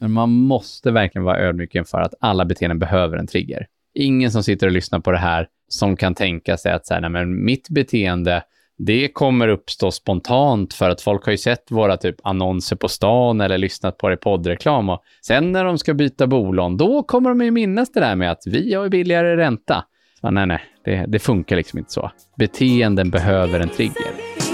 Men man måste verkligen vara ödmjuk inför att alla beteenden behöver en trigger. Ingen som sitter och lyssnar på det här som kan tänka sig att så här, nej, men mitt beteende, det kommer uppstå spontant för att folk har ju sett våra typ annonser på stan eller lyssnat på det i poddreklam och sen när de ska byta bolån, då kommer de ju minnas det där med att vi har ju billigare ränta. Så, nej, nej, det, det funkar liksom inte så. Beteenden behöver en trigger.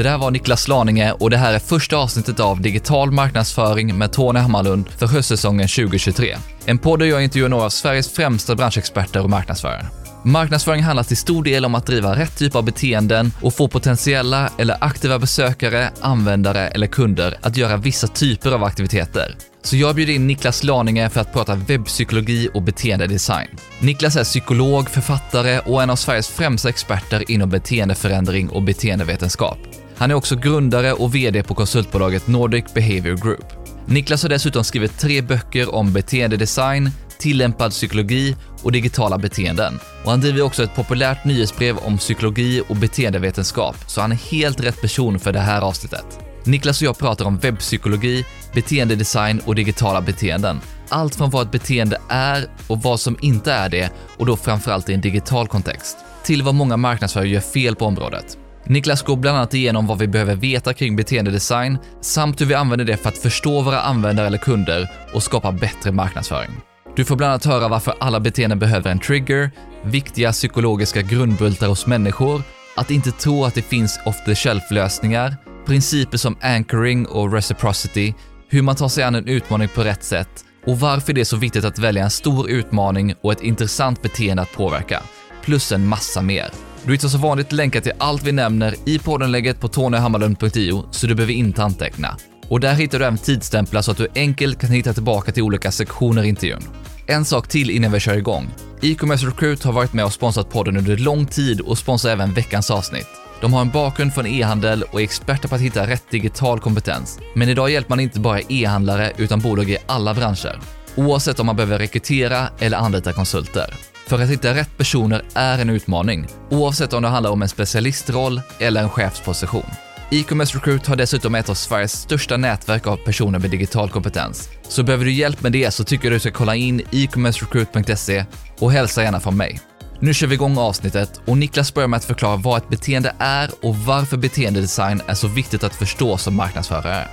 Det där var Niklas Laninge och det här är första avsnittet av Digital marknadsföring med Tony Hammarlund för höstsäsongen 2023. En podd där jag intervjuar några av Sveriges främsta branschexperter och marknadsförare. Marknadsföring handlar till stor del om att driva rätt typ av beteenden och få potentiella eller aktiva besökare, användare eller kunder att göra vissa typer av aktiviteter. Så jag bjuder in Niklas Laninge för att prata webbpsykologi och beteendedesign. Niklas är psykolog, författare och en av Sveriges främsta experter inom beteendeförändring och beteendevetenskap. Han är också grundare och VD på konsultbolaget Nordic Behavior Group. Niklas har dessutom skrivit tre böcker om beteendedesign, tillämpad psykologi och digitala beteenden. Och han driver också ett populärt nyhetsbrev om psykologi och beteendevetenskap, så han är helt rätt person för det här avsnittet. Niklas och jag pratar om webbpsykologi, beteendedesign och digitala beteenden. Allt från vad ett beteende är och vad som inte är det, och då framförallt i en digital kontext, till vad många marknadsförare gör fel på området. Niklas går bland annat igenom vad vi behöver veta kring beteendedesign samt hur vi använder det för att förstå våra användare eller kunder och skapa bättre marknadsföring. Du får bland annat höra varför alla beteenden behöver en trigger, viktiga psykologiska grundbultar hos människor, att inte tro att det finns off the shelf-lösningar, principer som anchoring och reciprocity, hur man tar sig an en utmaning på rätt sätt och varför det är så viktigt att välja en stor utmaning och ett intressant beteende att påverka, plus en massa mer. Du hittar som vanligt länkar till allt vi nämner i poddenlägget på tonyhammarlund.io, så du behöver inte anteckna. Och där hittar du även tidsstämplar så att du enkelt kan hitta tillbaka till olika sektioner i intervjun. En sak till innan vi kör igång. E-commerce Recruit har varit med och sponsrat podden under lång tid och sponsrar även veckans avsnitt. De har en bakgrund från e-handel och är experter på att hitta rätt digital kompetens. Men idag hjälper man inte bara e-handlare utan bolag i alla branscher. Oavsett om man behöver rekrytera eller anlita konsulter. För att hitta rätt personer är en utmaning, oavsett om det handlar om en specialistroll eller en chefsposition. E-commerce Recruit har dessutom ett av Sveriges största nätverk av personer med digital kompetens. Så behöver du hjälp med det så tycker jag du ska kolla in ecommercerecruit.se och hälsa gärna från mig. Nu kör vi igång avsnittet och Niklas börjar med att förklara vad ett beteende är och varför beteendedesign är så viktigt att förstå som marknadsförare.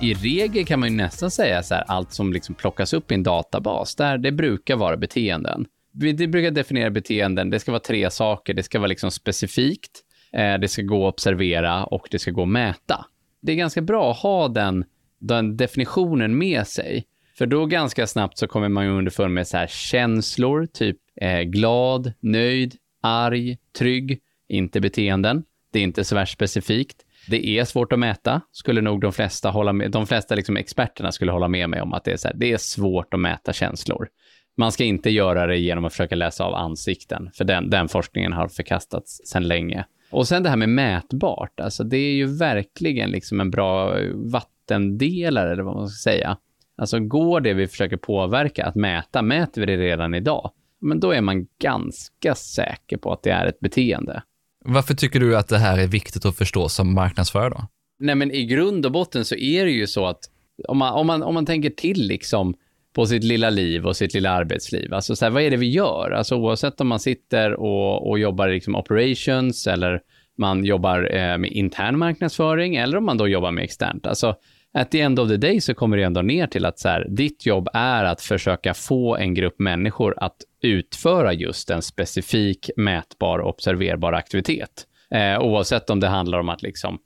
I regel kan man ju nästan säga så här, allt som liksom plockas upp i en databas, där det brukar vara beteenden vi brukar definiera beteenden, det ska vara tre saker. Det ska vara liksom specifikt, eh, det ska gå att observera och det ska gå att mäta. Det är ganska bra att ha den, den definitionen med sig. För då ganska snabbt så kommer man ju underfund med så här känslor, typ eh, glad, nöjd, arg, trygg, inte beteenden. Det är inte så värst specifikt. Det är svårt att mäta, skulle nog de flesta hålla med, de flesta liksom experterna skulle hålla med mig om att det är så här, det är svårt att mäta känslor. Man ska inte göra det genom att försöka läsa av ansikten, för den, den forskningen har förkastats sedan länge. Och sen det här med mätbart, alltså det är ju verkligen liksom en bra vattendelare, eller vad man ska säga. Alltså går det vi försöker påverka att mäta, mäter vi det redan idag, men då är man ganska säker på att det är ett beteende. Varför tycker du att det här är viktigt att förstå som marknadsförare då? Nej, men i grund och botten så är det ju så att om man, om man, om man tänker till liksom på sitt lilla liv och sitt lilla arbetsliv. Alltså så här, vad är det vi gör? Alltså oavsett om man sitter och, och jobbar i liksom operations eller man jobbar eh, med intern marknadsföring eller om man då jobbar med externt. Alltså at the end of the day så kommer det ändå ner till att så här, ditt jobb är att försöka få en grupp människor att utföra just en specifik mätbar och observerbar aktivitet. Eh, oavsett om det handlar om att liksom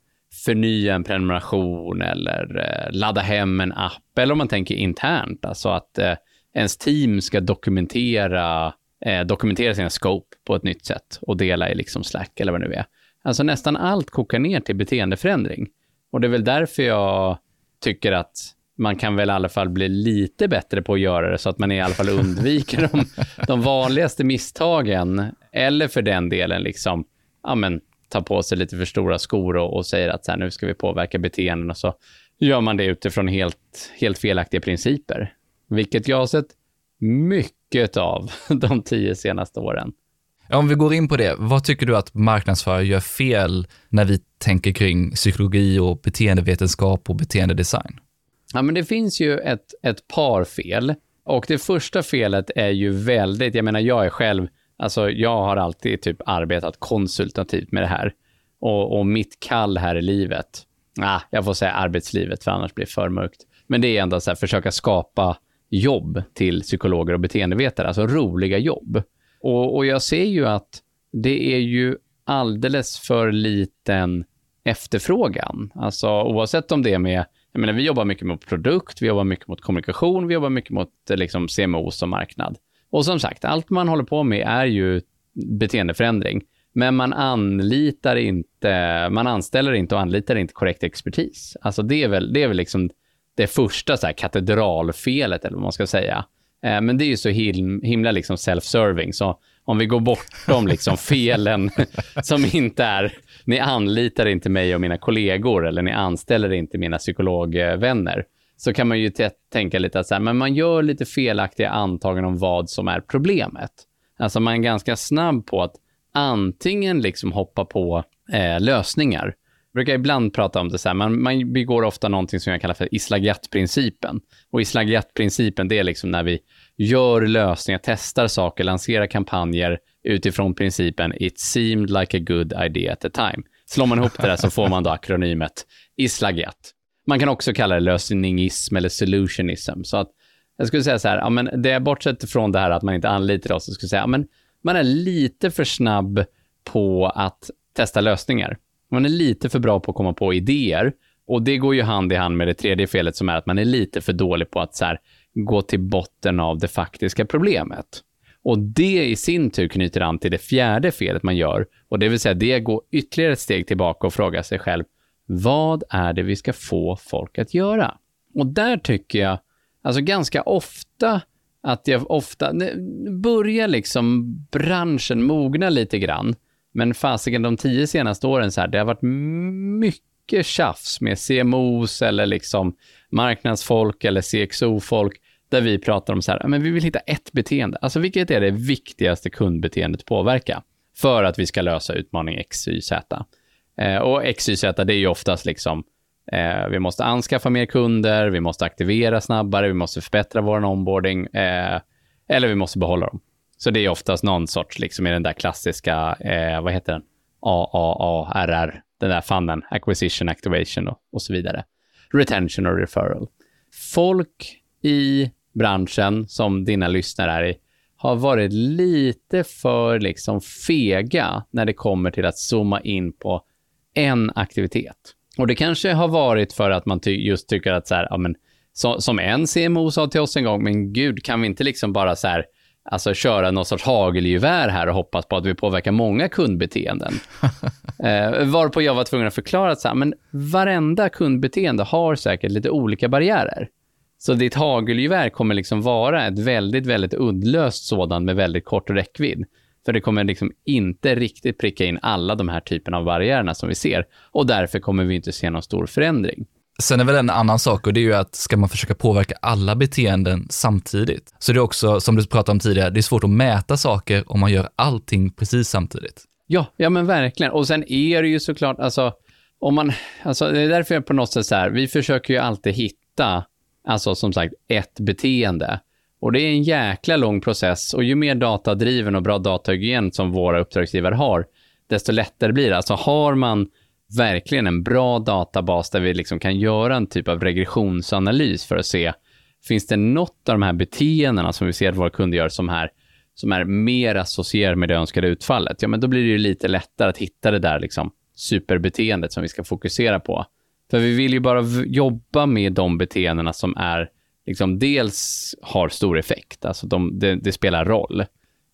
förnya en prenumeration eller eh, ladda hem en app. Eller om man tänker internt, alltså att eh, ens team ska dokumentera, eh, dokumentera sina scope på ett nytt sätt och dela i liksom Slack eller vad det nu är. Alltså nästan allt kokar ner till beteendeförändring. Och det är väl därför jag tycker att man kan väl i alla fall bli lite bättre på att göra det så att man i alla fall undviker de, de vanligaste misstagen. Eller för den delen liksom, ja men tar på sig lite för stora skor och, och säger att så här, nu ska vi påverka beteenden och så gör man det utifrån helt, helt felaktiga principer. Vilket jag har sett mycket av de tio senaste åren. Om vi går in på det, vad tycker du att marknadsförare gör fel när vi tänker kring psykologi och beteendevetenskap och beteendedesign? Ja, men det finns ju ett, ett par fel. Och det första felet är ju väldigt, jag menar jag är själv, alltså jag har alltid typ arbetat konsultativt med det här. Och, och mitt kall här i livet, ah, jag får säga arbetslivet för annars blir det för mörkt. Men det är ändå att försöka skapa jobb till psykologer och beteendevetare, alltså roliga jobb. Och, och jag ser ju att det är ju alldeles för liten efterfrågan. Alltså oavsett om det är med, jag menar vi jobbar mycket mot produkt, vi jobbar mycket mot kommunikation, vi jobbar mycket mot eh, liksom CMO som marknad. Och som sagt, allt man håller på med är ju beteendeförändring. Men man anlitar inte, man anställer inte och anlitar inte korrekt expertis. Alltså det är väl, det är väl liksom det första så här katedralfelet, eller vad man ska säga. Eh, men det är ju så him himla liksom self-serving, så om vi går bortom liksom felen som inte är, ni anlitar inte mig och mina kollegor, eller ni anställer inte mina psykologvänner, så kan man ju tänka lite att så här, men man gör lite felaktiga antaganden om vad som är problemet. Alltså man är ganska snabb på att antingen liksom hoppa på eh, lösningar. Jag brukar ibland prata om det så här, man, man begår ofta någonting som jag kallar för islagiat-principen. Och islagiat-principen, det är liksom när vi gör lösningar, testar saker, lanserar kampanjer utifrån principen “It seemed like a good idea at the time”. Slår man ihop det där så får man då akronymet islagiat. Man kan också kalla det lösningism eller solutionism. Så att jag skulle säga så här, ja, men det är bortsett från det här att man inte anlitar oss, så skulle jag säga, ja, men man är lite för snabb på att testa lösningar. Man är lite för bra på att komma på idéer. Och det går ju hand i hand med det tredje felet som är att man är lite för dålig på att så här, gå till botten av det faktiska problemet. Och det i sin tur knyter an till det fjärde felet man gör. Och det vill säga det går ytterligare ett steg tillbaka och frågar sig själv, vad är det vi ska få folk att göra? Och där tycker jag, alltså ganska ofta, att jag ofta, börjar liksom branschen mogna lite grann. Men fasiken de tio senaste åren så här, det har varit mycket tjafs med CMOs eller liksom marknadsfolk eller CXO-folk där vi pratar om så här, men vi vill hitta ett beteende. Alltså vilket är det viktigaste kundbeteendet att påverka för att vi ska lösa utmaning X, Y, Z. Eh, och XYZ, det är ju oftast liksom, eh, vi måste anskaffa mer kunder, vi måste aktivera snabbare, vi måste förbättra vår onboarding, eh, eller vi måste behålla dem. Så det är oftast någon sorts, liksom i den där klassiska, eh, vad heter den? AAARR, den där fannen, acquisition, activation och, och så vidare. Retention och referral. Folk i branschen, som dina lyssnare är i, har varit lite för liksom fega när det kommer till att zooma in på en aktivitet. Och det kanske har varit för att man ty just tycker att så här, ja men, så, som en CMO sa till oss en gång, men gud, kan vi inte liksom bara så här, alltså köra någon sorts hagelgevär här och hoppas på att vi påverkar många kundbeteenden. eh, varpå jag var tvungen att förklara att så här, men varenda kundbeteende har säkert lite olika barriärer. Så ditt hagelgevär kommer liksom vara ett väldigt, väldigt uddlöst sådant med väldigt kort räckvidd. För det kommer liksom inte riktigt pricka in alla de här typerna av barriärerna som vi ser. Och därför kommer vi inte se någon stor förändring. Sen är väl en annan sak och det är ju att ska man försöka påverka alla beteenden samtidigt, så det är också, som du pratade om tidigare, det är svårt att mäta saker om man gör allting precis samtidigt. Ja, ja men verkligen. Och sen är det ju såklart, alltså, om man, alltså det är därför jag på något sätt så här, vi försöker ju alltid hitta, alltså som sagt, ett beteende. Och det är en jäkla lång process och ju mer datadriven och bra datahygien som våra uppdragsgivare har, desto lättare blir det. Alltså har man verkligen en bra databas där vi liksom kan göra en typ av regressionsanalys för att se, finns det något av de här beteendena som vi ser att våra kunder gör som, här, som är mer associerat med det önskade utfallet? Ja, men då blir det ju lite lättare att hitta det där liksom superbeteendet som vi ska fokusera på. För vi vill ju bara jobba med de beteendena som är, liksom dels har stor effekt, alltså de, det, spelar roll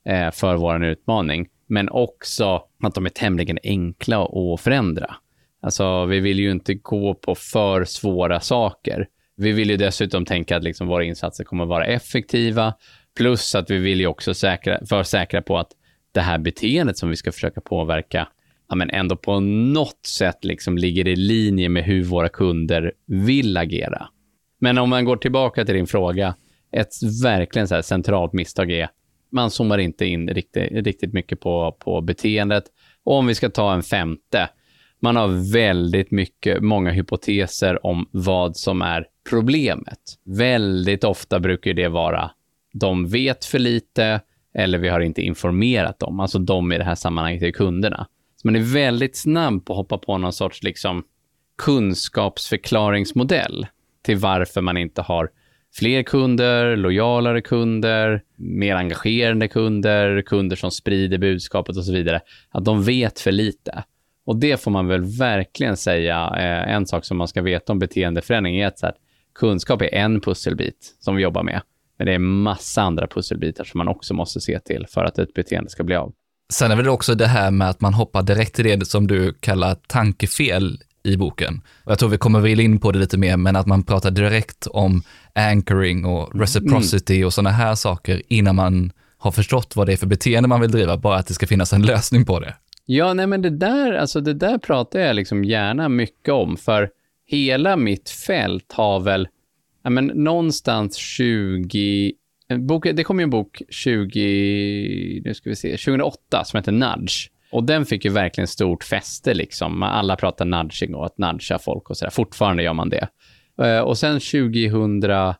eh, för vår utmaning, men också att de är tämligen enkla att förändra. Alltså, vi vill ju inte gå på för svåra saker. Vi vill ju dessutom tänka att liksom våra insatser kommer att vara effektiva, plus att vi vill ju också säkra, vara säkra på att det här beteendet som vi ska försöka påverka, ja, men ändå på något sätt liksom ligger i linje med hur våra kunder vill agera. Men om man går tillbaka till din fråga, ett verkligen så centralt misstag är man zoomar inte in riktigt, riktigt mycket på, på beteendet. Och om vi ska ta en femte, man har väldigt mycket, många hypoteser om vad som är problemet. Väldigt ofta brukar det vara de vet för lite eller vi har inte informerat dem. Alltså de i det här sammanhanget är kunderna. Så man är väldigt snabb på att hoppa på någon sorts liksom kunskapsförklaringsmodell till varför man inte har fler kunder, lojalare kunder, mer engagerande kunder, kunder som sprider budskapet och så vidare. Att de vet för lite. Och det får man väl verkligen säga, eh, en sak som man ska veta om beteendeförändring är att här, kunskap är en pusselbit som vi jobbar med. Men det är massa andra pusselbitar som man också måste se till för att ett beteende ska bli av. Sen är det också det här med att man hoppar direkt till det som du kallar tankefel i boken. Och jag tror vi kommer väl in på det lite mer, men att man pratar direkt om anchoring och reciprocity mm. och sådana här saker innan man har förstått vad det är för beteende man vill driva, bara att det ska finnas en lösning på det. Ja, nej men det där, alltså det där pratar jag liksom gärna mycket om, för hela mitt fält har väl, ja men någonstans 20, bok, det kom ju en bok 20, nu ska vi se, 2008 som heter Nudge. Och den fick ju verkligen stort fäste liksom. Alla pratar nudging och att nudga folk och sådär. Fortfarande gör man det. Eh, och sen 2011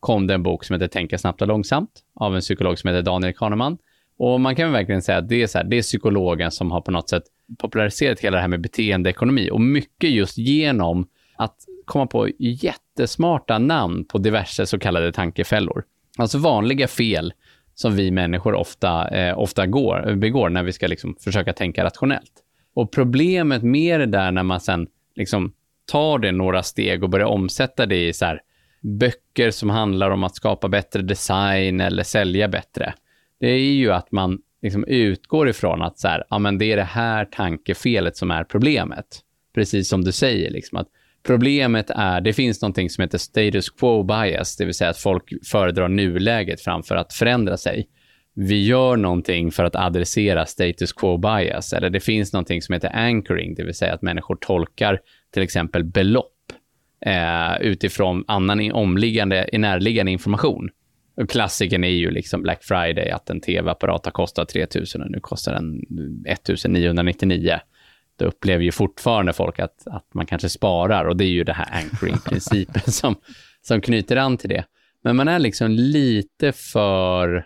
kom det en bok som heter Tänka snabbt och långsamt av en psykolog som heter Daniel Kahneman. Och man kan verkligen säga att det är, så här, det är psykologen som har på något sätt populariserat hela det här med beteendeekonomi och mycket just genom att komma på jättesmarta namn på diverse så kallade tankefällor. Alltså vanliga fel som vi människor ofta, eh, ofta går, begår när vi ska liksom försöka tänka rationellt. Och problemet med det där när man sen liksom tar det några steg och börjar omsätta det i så här, böcker som handlar om att skapa bättre design eller sälja bättre, det är ju att man liksom utgår ifrån att så här, ja, men det är det här tankefelet som är problemet. Precis som du säger, liksom, att problemet är, det finns någonting som heter status quo bias, det vill säga att folk föredrar nuläget framför att förändra sig. Vi gör någonting för att adressera status quo bias, eller det finns någonting som heter anchoring, det vill säga att människor tolkar till exempel belopp eh, utifrån annan omliggande, närliggande information. Klassiken klassikern är ju liksom Black Friday, att en tv-apparat har kostat 3000 och nu kostar den 1999. Då upplever ju fortfarande folk att, att man kanske sparar och det är ju det här anchoring-principen som, som knyter an till det. Men man är liksom lite för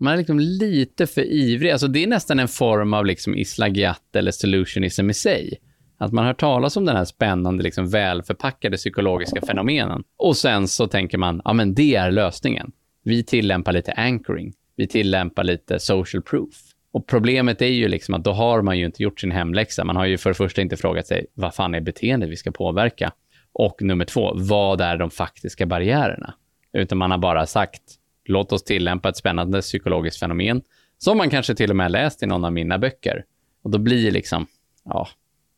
man är liksom lite för ivrig. Alltså det är nästan en form av liksom islagiat eller solutionism i sig. Att man hör talas om den här spännande, liksom välförpackade psykologiska fenomenen. Och sen så tänker man, ja men det är lösningen. Vi tillämpar lite anchoring. Vi tillämpar lite social proof. Och problemet är ju liksom att då har man ju inte gjort sin hemläxa. Man har ju för det första inte frågat sig, vad fan är beteendet vi ska påverka? Och nummer två, vad är de faktiska barriärerna? Utan man har bara sagt, låt oss tillämpa ett spännande psykologiskt fenomen som man kanske till och med läst i någon av mina böcker. Och då blir liksom, ja,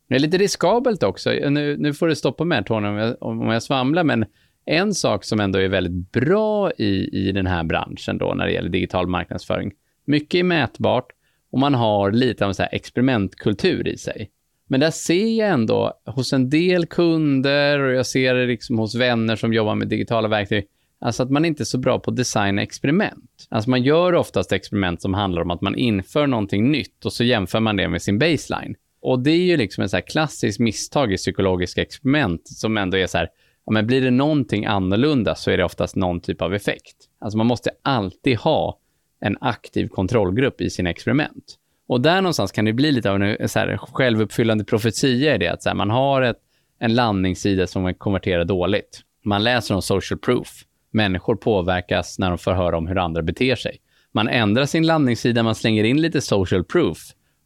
det är lite riskabelt också. Nu, nu får du stoppa mig Tony om jag, om jag svamlar, men en sak som ändå är väldigt bra i, i den här branschen då när det gäller digital marknadsföring, mycket är mätbart och man har lite av en så experimentkultur i sig. Men där ser jag ändå hos en del kunder och jag ser det liksom hos vänner som jobbar med digitala verktyg, alltså att man inte är så bra på att designa experiment. Alltså man gör oftast experiment som handlar om att man inför någonting nytt och så jämför man det med sin baseline. Och det är ju liksom en så klassisk misstag i psykologiska experiment som ändå är så här, ja, men blir det någonting annorlunda så är det oftast någon typ av effekt. Alltså man måste alltid ha en aktiv kontrollgrupp i sina experiment. Och där någonstans kan det bli lite av en eh, så här, självuppfyllande profetia i det, att så här, man har ett, en landningssida som konverterar dåligt. Man läser om social proof. Människor påverkas när de får höra om hur andra beter sig. Man ändrar sin landningssida, man slänger in lite social proof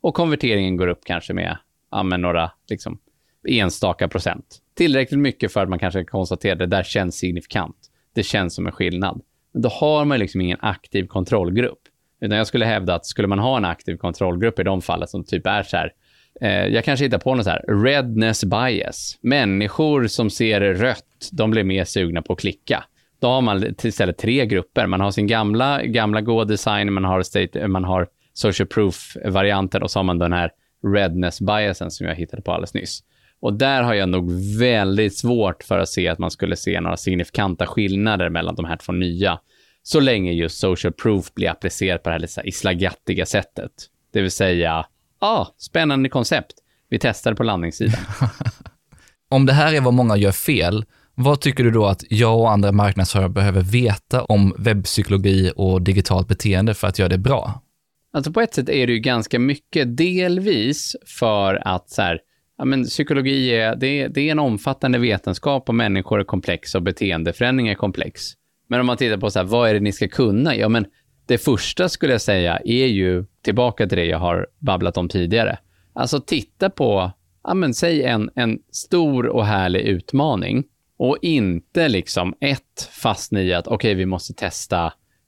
och konverteringen går upp kanske med, ja, med några liksom, enstaka procent. Tillräckligt mycket för att man kanske kan konstatera att det där känns signifikant. Det känns som en skillnad. Då har man liksom ingen aktiv kontrollgrupp. Utan jag skulle hävda att skulle man ha en aktiv kontrollgrupp i de fallen som typ är så här, eh, jag kanske hittar på något så här, redness bias. Människor som ser rött, de blir mer sugna på att klicka. Då har man istället tre grupper. Man har sin gamla, gamla goa design, man har, state, man har social proof-varianten och så har man den här redness biasen som jag hittade på alldeles nyss. Och där har jag nog väldigt svårt för att se att man skulle se några signifikanta skillnader mellan de här två nya. Så länge just social proof blir applicerat på det här lite islagattiga sättet. Det vill säga, ah, spännande koncept. Vi testar på landningssidan. Om det här är vad många gör fel, vad tycker du då att jag och andra marknadsförare behöver veta om webbpsykologi och digitalt beteende för att göra det bra? Alltså på ett sätt är det ju ganska mycket, delvis för att så här, ja, men psykologi är, det, det är en omfattande vetenskap och människor är komplexa och beteendeförändring är komplex. Men om man tittar på så här, vad är det ni ska kunna? Ja, men det första skulle jag säga är ju tillbaka till det jag har babblat om tidigare. Alltså titta på, ja men säg en, en stor och härlig utmaning och inte liksom ett fastna i att okej, okay, vi måste testa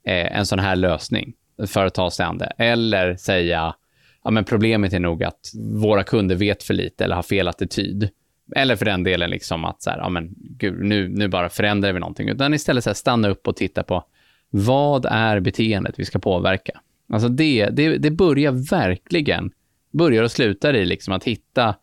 eh, en sån här lösning för att ta sig an det. Eller säga, ja men problemet är nog att våra kunder vet för lite eller har fel attityd. Eller för den delen liksom att så här, ja men gud, nu, nu bara förändrar vi någonting. Utan istället så här, stanna upp och titta på vad är beteendet vi ska påverka? Alltså det, det, det börjar verkligen, börjar och slutar i liksom att hitta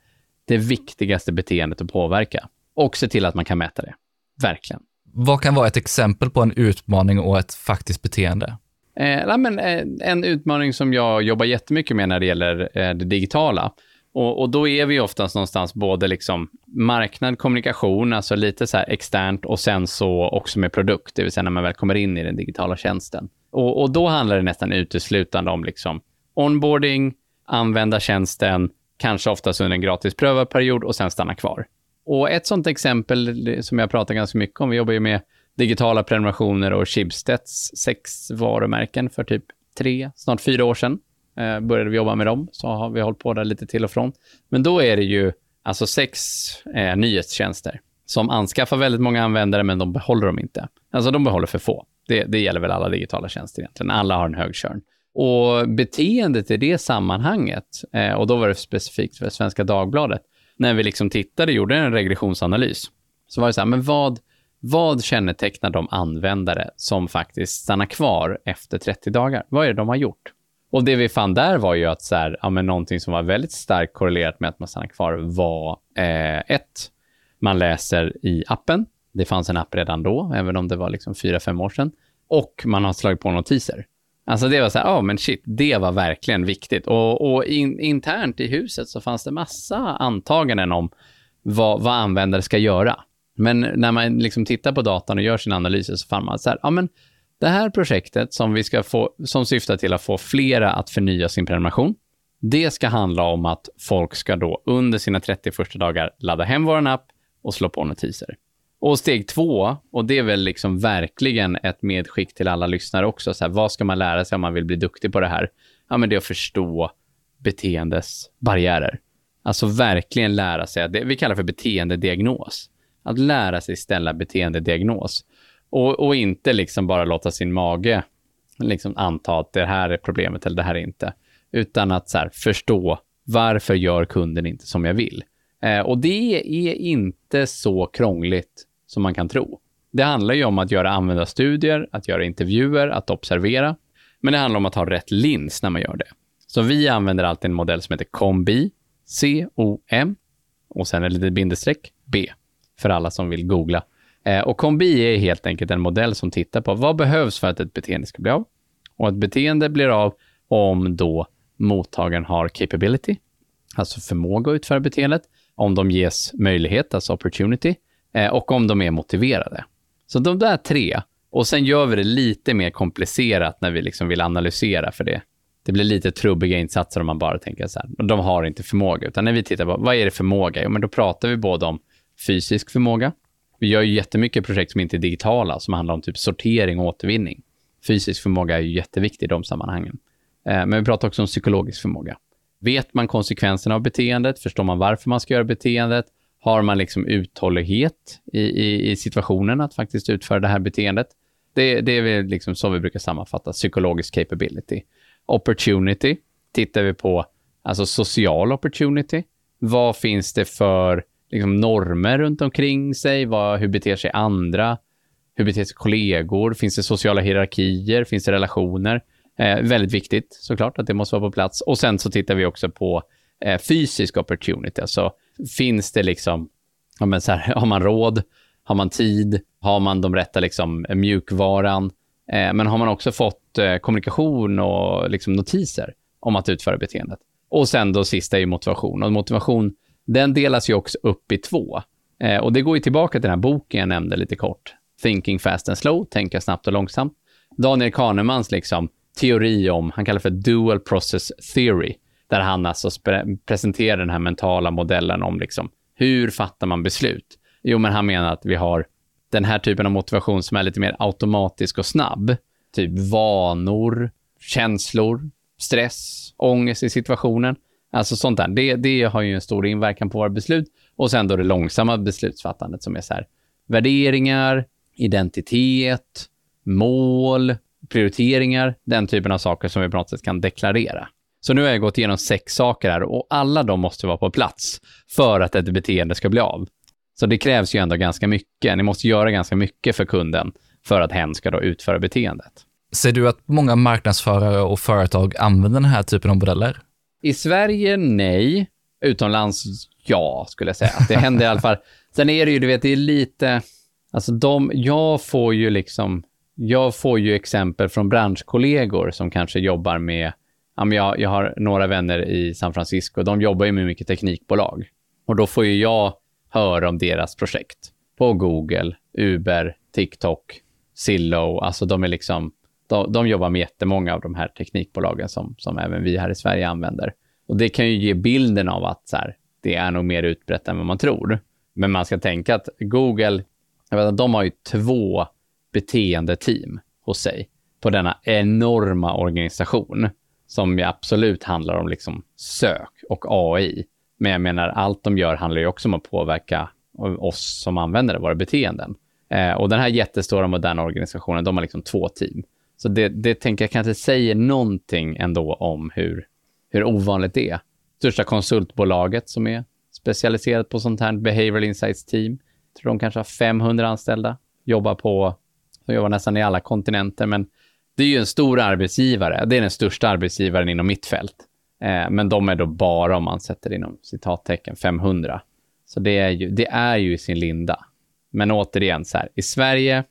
det viktigaste beteendet att påverka. Och se till att man kan mäta det. Verkligen. Vad kan vara ett exempel på en utmaning och ett faktiskt beteende? Eh, men, eh, en utmaning som jag jobbar jättemycket med när det gäller eh, det digitala. Och, och, då är vi oftast någonstans både liksom marknad, kommunikation, alltså lite så här externt och sen så också med produkt, det vill säga när man väl kommer in i den digitala tjänsten. Och, och då handlar det nästan uteslutande om liksom onboarding, använda tjänsten, kanske oftast under en gratis prövarperiod och sen stanna kvar. Och ett sånt exempel som jag pratar ganska mycket om, vi jobbar ju med digitala prenumerationer och Schibsteds sex varumärken för typ tre, snart fyra år sedan. Eh, började vi jobba med dem, så har vi hållit på där lite till och från. Men då är det ju alltså sex eh, nyhetstjänster som anskaffar väldigt många användare, men de behåller dem inte. Alltså de behåller för få. Det, det gäller väl alla digitala tjänster egentligen. Alla har en hög körn. Och beteendet i det sammanhanget, eh, och då var det specifikt för Svenska Dagbladet, när vi liksom tittade och gjorde en regressionsanalys, så var det så här, men vad, vad kännetecknar de användare som faktiskt stannar kvar efter 30 dagar? Vad är det de har gjort? Och det vi fann där var ju att så här, ja, men någonting som var väldigt starkt korrelerat med att man stannar kvar var eh, ett, man läser i appen. Det fanns en app redan då, även om det var liksom fyra, fem år sedan. Och man har slagit på notiser. Alltså det var så här, ja oh, men shit, det var verkligen viktigt. Och, och in, internt i huset så fanns det massa antaganden om vad, vad användare ska göra. Men när man liksom tittar på datan och gör sina analyser så fann man så här, ja men det här projektet som, vi ska få, som syftar till att få flera att förnya sin prenumeration, det ska handla om att folk ska då under sina 30 första dagar ladda hem vår app och slå på notiser. Och steg två, och det är väl liksom verkligen ett medskick till alla lyssnare också, så här, vad ska man lära sig om man vill bli duktig på det här? Ja, men det är att förstå beteendes barriärer. Alltså verkligen lära sig, det vi kallar för beteendediagnos. Att lära sig ställa beteendediagnos. Och, och inte liksom bara låta sin mage liksom anta att det här är problemet eller det här är inte. Utan att så här, förstå varför gör kunden inte som jag vill. Eh, och det är inte så krångligt som man kan tro. Det handlar ju om att göra användarstudier, att göra intervjuer, att observera. Men det handlar om att ha rätt lins när man gör det. Så vi använder alltid en modell som heter COMBI, C-O-M, och sen ett litet bindestreck, B, för alla som vill googla. Eh, och kombi är helt enkelt en modell som tittar på vad behövs för att ett beteende ska bli av. Och ett beteende blir av om då mottagaren har capability, alltså förmåga att utföra beteendet, om de ges möjlighet, alltså opportunity, eh, och om de är motiverade. Så de där tre, och sen gör vi det lite mer komplicerat när vi liksom vill analysera för det. Det blir lite trubbiga insatser om man bara tänker så här, de har inte förmåga, utan när vi tittar på vad är det förmåga? Jo, men då pratar vi både om fysisk förmåga, vi gör ju jättemycket projekt som inte är digitala, som handlar om typ sortering och återvinning. Fysisk förmåga är ju jätteviktig i de sammanhangen. Eh, men vi pratar också om psykologisk förmåga. Vet man konsekvenserna av beteendet? Förstår man varför man ska göra beteendet? Har man liksom uthållighet i, i, i situationen att faktiskt utföra det här beteendet? Det, det är väl liksom så vi brukar sammanfatta psykologisk capability. Opportunity tittar vi på, alltså social opportunity. Vad finns det för liksom, normer runt omkring sig? Vad, hur beter sig andra? Hur beter sig kollegor? Finns det sociala hierarkier? Finns det relationer? Eh, väldigt viktigt såklart att det måste vara på plats. Och sen så tittar vi också på eh, fysisk opportunity. Alltså finns det liksom, ja, men så här, har man råd? Har man tid? Har man de rätta liksom, mjukvaran? Eh, men har man också fått eh, kommunikation och liksom notiser om att utföra beteendet. Och sen då sista är motivation. Och motivation, den delas ju också upp i två. Eh, och det går ju tillbaka till den här boken jag nämnde lite kort. Thinking fast and slow, tänka snabbt och långsamt. Daniel Kahnemans liksom teori om, han kallar för dual process theory, där han alltså presenterar den här mentala modellen om liksom hur fattar man beslut? Jo, men han menar att vi har den här typen av motivation som är lite mer automatisk och snabb. Typ vanor, känslor, stress, ångest i situationen. Alltså sånt där. Det, det har ju en stor inverkan på våra beslut. Och sen då det långsamma beslutsfattandet som är så här värderingar, identitet, mål, prioriteringar, den typen av saker som vi på något sätt kan deklarera. Så nu har jag gått igenom sex saker här och alla de måste vara på plats för att ett beteende ska bli av. Så det krävs ju ändå ganska mycket. Ni måste göra ganska mycket för kunden för att hen ska då utföra beteendet. Ser du att många marknadsförare och företag använder den här typen av modeller? I Sverige, nej. Utomlands, ja, skulle jag säga. Det händer i alla fall. Sen är det ju, du vet, det är lite... Alltså de, jag får ju liksom... Jag får ju exempel från branschkollegor som kanske jobbar med... Jag, jag har några vänner i San Francisco, de jobbar ju med mycket teknikbolag. Och då får ju jag höra om deras projekt på Google, Uber, TikTok, Zillow. Alltså de är liksom de, de jobbar med jättemånga av de här teknikbolagen som, som även vi här i Sverige använder. Och det kan ju ge bilden av att så här, det är nog mer utbrett än vad man tror. Men man ska tänka att Google, jag vet de har ju två beteendeteam hos sig på denna enorma organisation som ju absolut handlar om liksom sök och AI. Men jag menar, allt de gör handlar ju också om att påverka oss som användare, våra beteenden. Eh, och den här jättestora moderna organisationen, de har liksom två team. Så det, det tänker jag kanske säger någonting ändå om hur, hur ovanligt det är. Största konsultbolaget som är specialiserat på sånt här behavioral insights team. Jag tror de kanske har 500 anställda, jobbar på, de jobbar nästan i alla kontinenter, men det är ju en stor arbetsgivare. Det är den största arbetsgivaren inom mitt fält. Eh, men de är då bara, om man sätter inom citattecken, 500. Så det är ju, det är ju i sin linda. Men återigen, så här, i Sverige,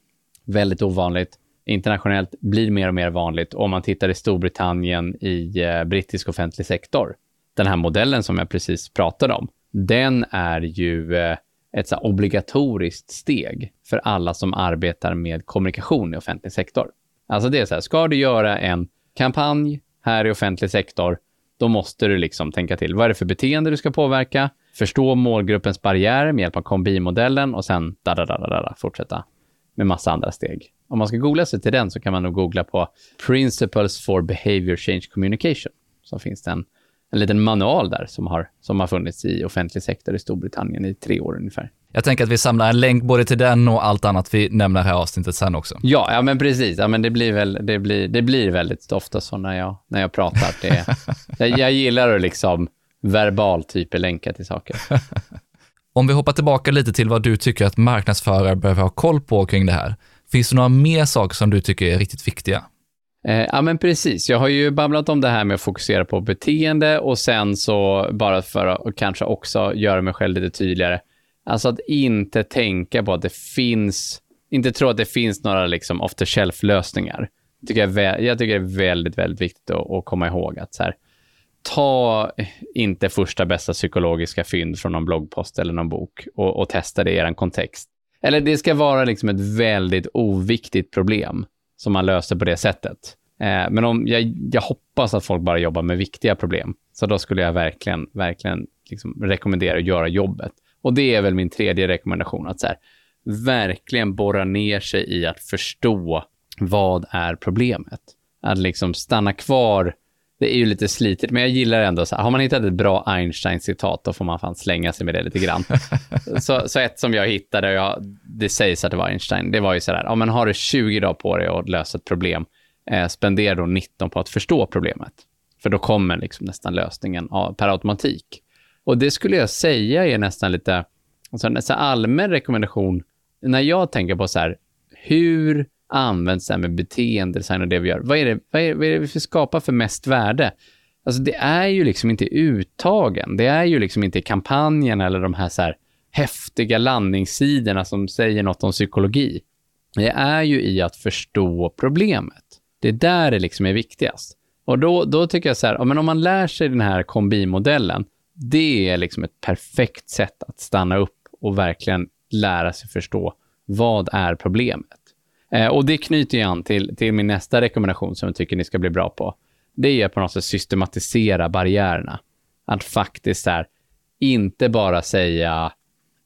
väldigt ovanligt internationellt blir mer och mer vanligt. Om man tittar i Storbritannien i eh, brittisk offentlig sektor, den här modellen som jag precis pratade om, den är ju eh, ett så obligatoriskt steg för alla som arbetar med kommunikation i offentlig sektor. Alltså det är så här, ska du göra en kampanj här i offentlig sektor, då måste du liksom tänka till. Vad är det för beteende du ska påverka? Förstå målgruppens barriärer med hjälp av kombimodellen och sen da, da, da, da, da, fortsätta med massa andra steg. Om man ska googla sig till den så kan man nog googla på Principles for Behavior Change Communication. Så finns det en, en liten manual där som har, som har funnits i offentlig sektor i Storbritannien i tre år ungefär. Jag tänker att vi samlar en länk både till den och allt annat vi nämner här i avsnittet sen också. Ja, ja men precis. Ja, men det, blir väl, det, blir, det blir väldigt ofta så när jag, när jag pratar. Det, jag, jag gillar att liksom verbalt hyperlänka till saker. Om vi hoppar tillbaka lite till vad du tycker att marknadsförare behöver ha koll på kring det här. Finns det några mer saker som du tycker är riktigt viktiga? Eh, ja, men precis. Jag har ju babblat om det här med att fokusera på beteende och sen så bara för att kanske också göra mig själv lite tydligare. Alltså att inte tänka på att det finns, inte tro att det finns några liksom off the shelf lösningar. Tycker jag, jag tycker det är väldigt, väldigt viktigt att, att komma ihåg att så här, ta inte första bästa psykologiska fynd från någon bloggpost eller någon bok och, och testa det i er kontext. Eller det ska vara liksom ett väldigt oviktigt problem som man löser på det sättet. Eh, men om, jag, jag, hoppas att folk bara jobbar med viktiga problem. Så då skulle jag verkligen, verkligen liksom rekommendera att göra jobbet. Och det är väl min tredje rekommendation, att så här, verkligen borra ner sig i att förstå vad är problemet. Att liksom stanna kvar det är ju lite slitigt, men jag gillar ändå så här, har man hittat ett bra Einstein-citat, då får man fan slänga sig med det lite grann. så, så ett som jag hittade, och jag, det sägs att det var Einstein, det var ju så här, ja men har du 20 dagar på dig att lösa ett problem, eh, spendera då 19 på att förstå problemet. För då kommer liksom nästan lösningen av, per automatik. Och det skulle jag säga är nästan lite, alltså en allmän rekommendation, när jag tänker på så här, hur används det här med beteendedesign och det vi gör. Vad är det, vad är, vad är det vi ska skapa för mest värde? Alltså det är ju liksom inte uttagen. Det är ju liksom inte kampanjen eller de här, så här häftiga landningssidorna som säger något om psykologi. det är ju i att förstå problemet. Det är där det liksom är viktigast. Och då, då tycker jag så här, ja, men om man lär sig den här kombimodellen, det är liksom ett perfekt sätt att stanna upp och verkligen lära sig förstå vad är problemet. Eh, och det knyter ju an till, till min nästa rekommendation som jag tycker ni ska bli bra på. Det är på något sätt systematisera barriärerna. Att faktiskt här, inte bara säga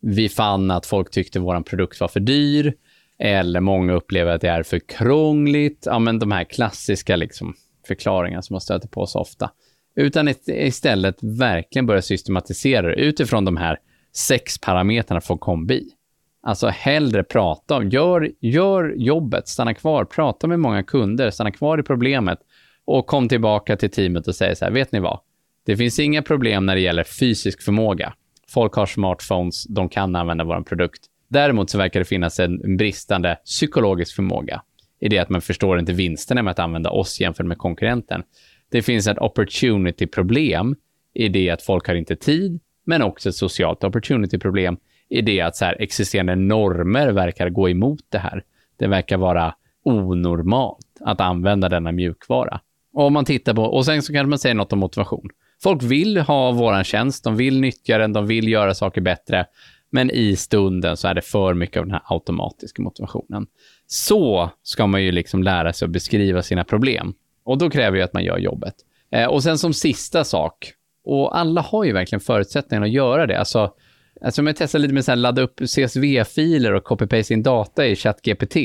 vi fann att folk tyckte vår produkt var för dyr eller många upplever att det är för krångligt. Ja, men de här klassiska liksom, förklaringarna som man stöter på så ofta. Utan istället verkligen börja systematisera det utifrån de här sex parametrarna från kombi. Alltså hellre prata om, gör, gör jobbet, stanna kvar, prata med många kunder, stanna kvar i problemet och kom tillbaka till teamet och säg så här, vet ni vad? Det finns inga problem när det gäller fysisk förmåga. Folk har smartphones, de kan använda vår produkt. Däremot så verkar det finnas en bristande psykologisk förmåga i det att man förstår inte vinsterna med att använda oss jämfört med konkurrenten. Det finns ett opportunity-problem i det att folk har inte tid, men också ett socialt opportunity-problem i det att så här, existerande normer verkar gå emot det här. Det verkar vara onormalt att använda denna mjukvara. Och om man tittar på, och sen så kan man säga något om motivation. Folk vill ha våran tjänst, de vill nyttja den, de vill göra saker bättre, men i stunden så är det för mycket av den här automatiska motivationen. Så ska man ju liksom lära sig att beskriva sina problem. Och då kräver ju att man gör jobbet. Eh, och sen som sista sak, och alla har ju verkligen förutsättningar att göra det. Alltså, alltså om jag testar lite med att ladda upp CSV-filer och copy-paste in data i ChatGPT.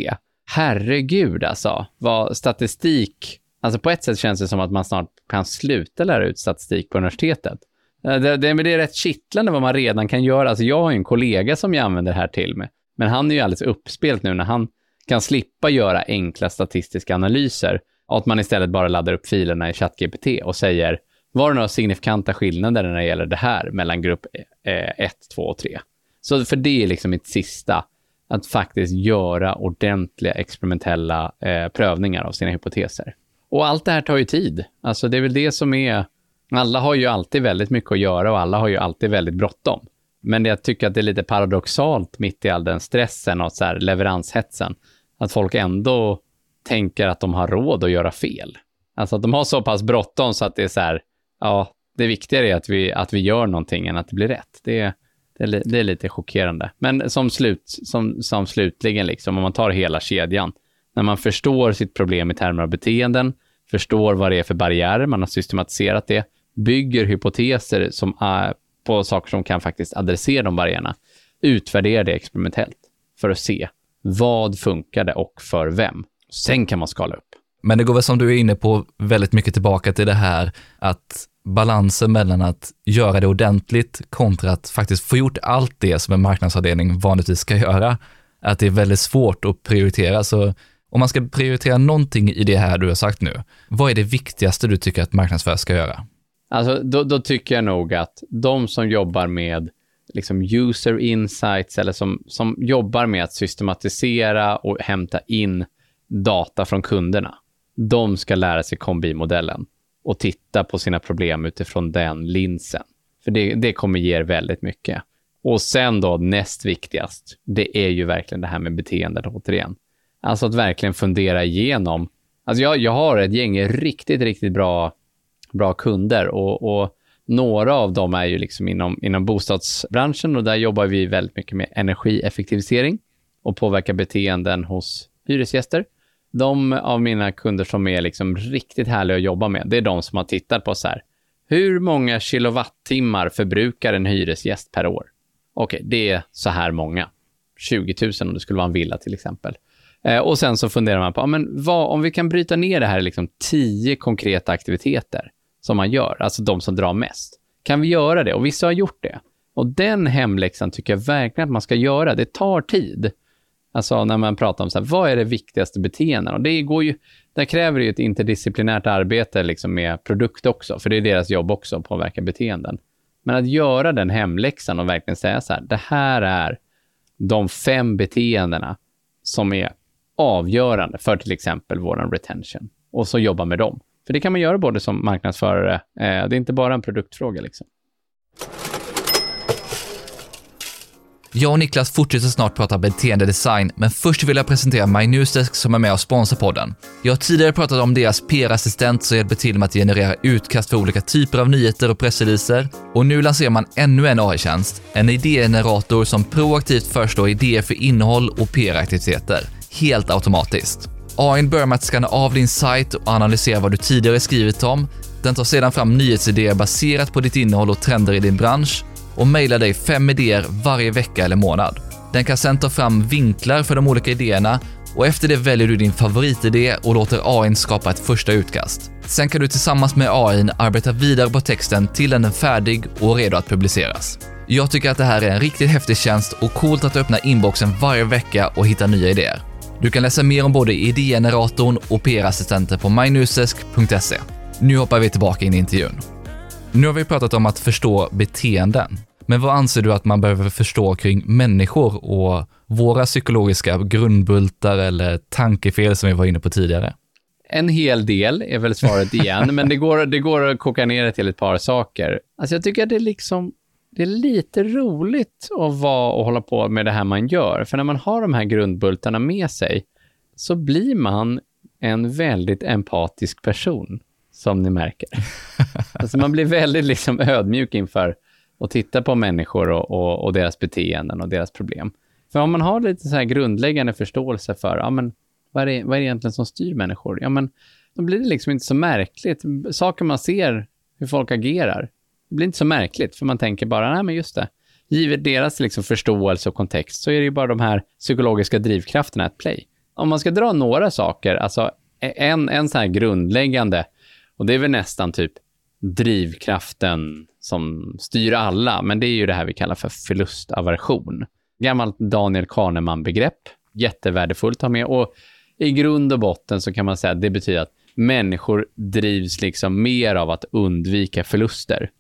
Herregud alltså, vad statistik... Alltså på ett sätt känns det som att man snart kan sluta lära ut statistik på universitetet. Eh, det, det, det är rätt kittlande vad man redan kan göra. Alltså jag har ju en kollega som jag använder det här till med. Men han är ju alldeles uppspelt nu när han kan slippa göra enkla statistiska analyser och att man istället bara laddar upp filerna i ChatGPT och säger var det några signifikanta skillnader när det gäller det här mellan grupp eh, 1, 2 och 3? Så för det är liksom mitt sista, att faktiskt göra ordentliga experimentella eh, prövningar av sina hypoteser. Och allt det här tar ju tid. Alltså det är väl det som är alla har ju alltid väldigt mycket att göra och alla har ju alltid väldigt bråttom. Men jag tycker att det är lite paradoxalt mitt i all den stressen och så här leveranshetsen, att folk ändå tänker att de har råd att göra fel. Alltså att de har så pass bråttom så att det är så här, ja, det viktigare är att vi, att vi gör någonting än att det blir rätt. Det, det, är, det är lite chockerande. Men som, slut, som, som slutligen, liksom, om man tar hela kedjan, när man förstår sitt problem i termer av beteenden, förstår vad det är för barriärer, man har systematiserat det, bygger hypoteser som är på saker som kan faktiskt adressera de barriärerna. utvärderar det experimentellt för att se vad funkade och för vem. Sen kan man skala upp. Men det går väl som du är inne på väldigt mycket tillbaka till det här att balansen mellan att göra det ordentligt kontra att faktiskt få gjort allt det som en marknadsavdelning vanligtvis ska göra. Att det är väldigt svårt att prioritera. Så om man ska prioritera någonting i det här du har sagt nu, vad är det viktigaste du tycker att marknadsförare ska göra? Alltså, då, då, tycker jag nog att de som jobbar med liksom user insights eller som, som jobbar med att systematisera och hämta in data från kunderna, de ska lära sig kombimodellen och titta på sina problem utifrån den linsen. För det, det kommer ge er väldigt mycket. Och sen då näst viktigast, det är ju verkligen det här med beteendet återigen. Alltså att verkligen fundera igenom. Alltså jag, jag har ett gäng riktigt, riktigt bra bra kunder och, och några av dem är ju liksom inom, inom bostadsbranschen och där jobbar vi väldigt mycket med energieffektivisering och påverka beteenden hos hyresgäster. De av mina kunder som är liksom riktigt härliga att jobba med, det är de som har tittat på så här, hur många kilowattimmar förbrukar en hyresgäst per år? Okej, okay, det är så här många. 20 000 om det skulle vara en villa till exempel. Eh, och sen så funderar man på, men vad, om vi kan bryta ner det här i liksom 10 konkreta aktiviteter som man gör, alltså de som drar mest. Kan vi göra det? Och vissa har gjort det. Och den hemläxan tycker jag verkligen att man ska göra. Det tar tid. Alltså när man pratar om så här, vad är det viktigaste beteenden? Och det går ju, där kräver det ju ett interdisciplinärt arbete liksom med produkt också, för det är deras jobb också att påverka beteenden. Men att göra den hemläxan och verkligen säga så här, det här är de fem beteendena som är avgörande för till exempel vår retention. Och så jobba med dem. För det kan man göra både som marknadsförare, eh, det är inte bara en produktfråga liksom. Jag och Niklas fortsätter snart prata beteendedesign, men först vill jag presentera MyNewsDesk som är med och sponsrar podden. Jag har tidigare pratat om deras PR-assistent som hjälper till med att generera utkast för olika typer av nyheter och pressreleaser. Och nu lanserar man ännu en AI-tjänst, en idégenerator som proaktivt föreslår idéer för innehåll och PR-aktiviteter, helt automatiskt. AI börjar med att skanna av din sajt och analysera vad du tidigare skrivit om. Den tar sedan fram nyhetsidéer baserat på ditt innehåll och trender i din bransch och mejlar dig fem idéer varje vecka eller månad. Den kan sedan ta fram vinklar för de olika idéerna och efter det väljer du din favoritidé och låter AI skapa ett första utkast. Sen kan du tillsammans med AI arbeta vidare på texten till den är färdig och redo att publiceras. Jag tycker att det här är en riktigt häftig tjänst och coolt att öppna inboxen varje vecka och hitta nya idéer. Du kan läsa mer om både idégeneratorn och PR-assistenter på mynewsdesk.se. Nu hoppar vi tillbaka in i intervjun. Nu har vi pratat om att förstå beteenden. Men vad anser du att man behöver förstå kring människor och våra psykologiska grundbultar eller tankefel som vi var inne på tidigare? En hel del är väl svaret igen, men det går, det går att koka ner det till ett par saker. Alltså jag tycker att det är liksom, det är lite roligt att vara och hålla på med det här man gör. För när man har de här grundbultarna med sig så blir man en väldigt empatisk person, som ni märker. alltså man blir väldigt liksom ödmjuk inför och titta på människor och, och, och, deras beteenden och deras problem. För om man har lite så här grundläggande förståelse för ja, men, vad, är det, vad är det egentligen som styr människor, ja, men, då blir det liksom inte så märkligt. Saker man ser, hur folk agerar, det blir inte så märkligt, för man tänker bara, nej men just det, givet deras liksom förståelse och kontext så är det ju bara de här psykologiska drivkrafterna att play. Om man ska dra några saker, alltså e-, en, en sån här grundläggande, och det är väl nästan typ drivkraften som styr alla, men det är ju det här vi kallar för förlustaversion. Gammalt Daniel Kahneman-begrepp, jättevärdefullt att ha med och i grund och botten så kan man säga att det betyder att människor drivs liksom mer av att undvika förluster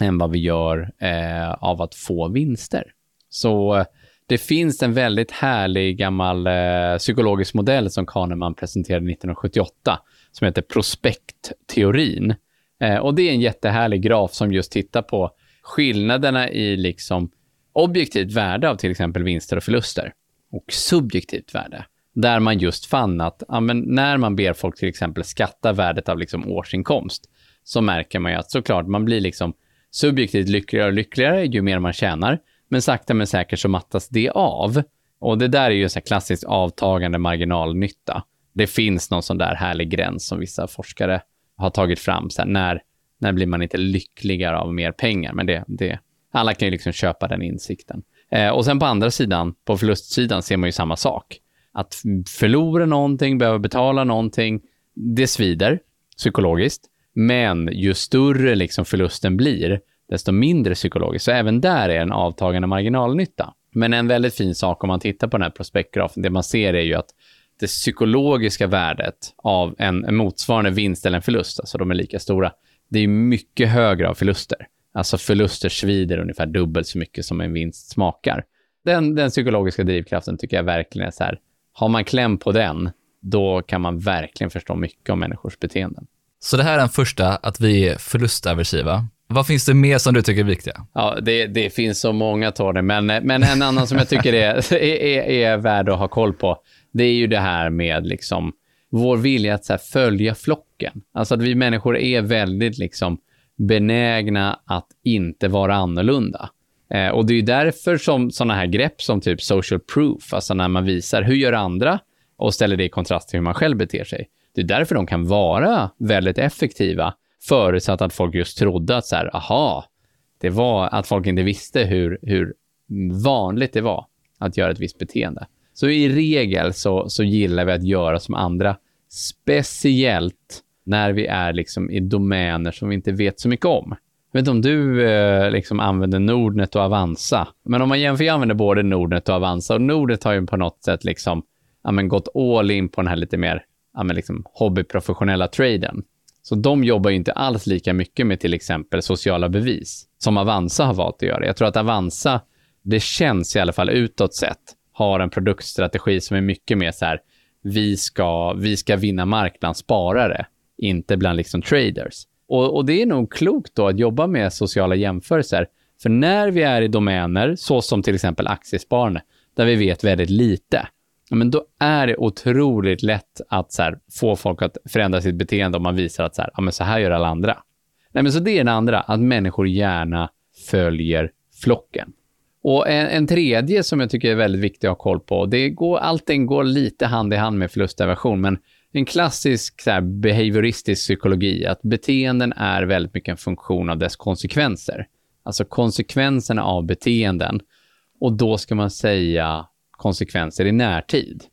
än vad vi gör eh, av att få vinster. Så eh, det finns en väldigt härlig gammal eh, psykologisk modell som Kahneman presenterade 1978 som heter prospektteorin Eh, och det är en jättehärlig graf som just tittar på skillnaderna i liksom objektivt värde av till exempel vinster och förluster och subjektivt värde. Där man just fann att ja, när man ber folk till exempel skatta värdet av liksom årsinkomst så märker man ju att såklart man blir liksom subjektivt lyckligare och lyckligare ju mer man tjänar. Men sakta men säkert så mattas det av. Och det där är ju så klassiskt avtagande marginalnytta. Det finns någon sån där härlig gräns som vissa forskare har tagit fram. Så här, när, när blir man inte lyckligare av mer pengar? Men det, det, alla kan ju liksom köpa den insikten. Eh, och sen på andra sidan, på förlustsidan, ser man ju samma sak. Att förlora någonting, behöva betala någonting, det svider psykologiskt. Men ju större liksom förlusten blir, desto mindre psykologiskt. Så även där är en avtagande marginalnytta. Men en väldigt fin sak om man tittar på den här prospektgrafen, det man ser är ju att det psykologiska värdet av en, en motsvarande vinst eller en förlust, alltså de är lika stora, det är mycket högre av förluster. Alltså förluster svider ungefär dubbelt så mycket som en vinst smakar. Den, den psykologiska drivkraften tycker jag verkligen är så här, har man kläm på den, då kan man verkligen förstå mycket om människors beteenden. Så det här är den första, att vi är förlustaversiva. Vad finns det mer som du tycker är viktiga? Ja, det, det finns så många, Tony, men, men en annan som jag tycker är, är, är värd att ha koll på, det är ju det här med liksom vår vilja att så följa flocken. Alltså att vi människor är väldigt liksom benägna att inte vara annorlunda. Eh, och det är ju därför som sådana här grepp som typ social proof, alltså när man visar hur gör andra och ställer det i kontrast till hur man själv beter sig. Det är därför de kan vara väldigt effektiva, förutsatt att folk just trodde att så här, aha, det var att folk inte visste hur, hur vanligt det var att göra ett visst beteende. Så i regel så, så gillar vi att göra som andra, speciellt när vi är liksom i domäner som vi inte vet så mycket om. Jag vet inte om du eh, liksom använder Nordnet och Avanza, men om man jämför, jag använder både Nordnet och Avanza och Nordnet har ju på något sätt liksom, ja, men gått all in på den här lite mer ja, men liksom hobbyprofessionella traden. Så de jobbar ju inte alls lika mycket med till exempel sociala bevis som Avanza har valt att göra. Jag tror att Avanza, det känns i alla fall utåt sett, har en produktstrategi som är mycket mer så här, vi ska, vi ska vinna mark bland sparare, inte bland liksom traders. Och, och, det är nog klokt då att jobba med sociala jämförelser, För när vi är i domäner, så som till exempel aktiesparande, där vi vet väldigt lite, men då är det otroligt lätt att så här, få folk att förändra sitt beteende om man visar att så här, ja, men så här gör alla andra. Nej, men så det är den andra, att människor gärna följer flocken. Och en, en, tredje som jag tycker är väldigt viktig att ha koll på, det går, allting går lite hand i hand med förlustaversion, men en klassisk så här, behavioristisk psykologi, att beteenden är väldigt mycket en funktion av dess konsekvenser. Alltså konsekvenserna av beteenden. Och då ska man säga konsekvenser i närtid.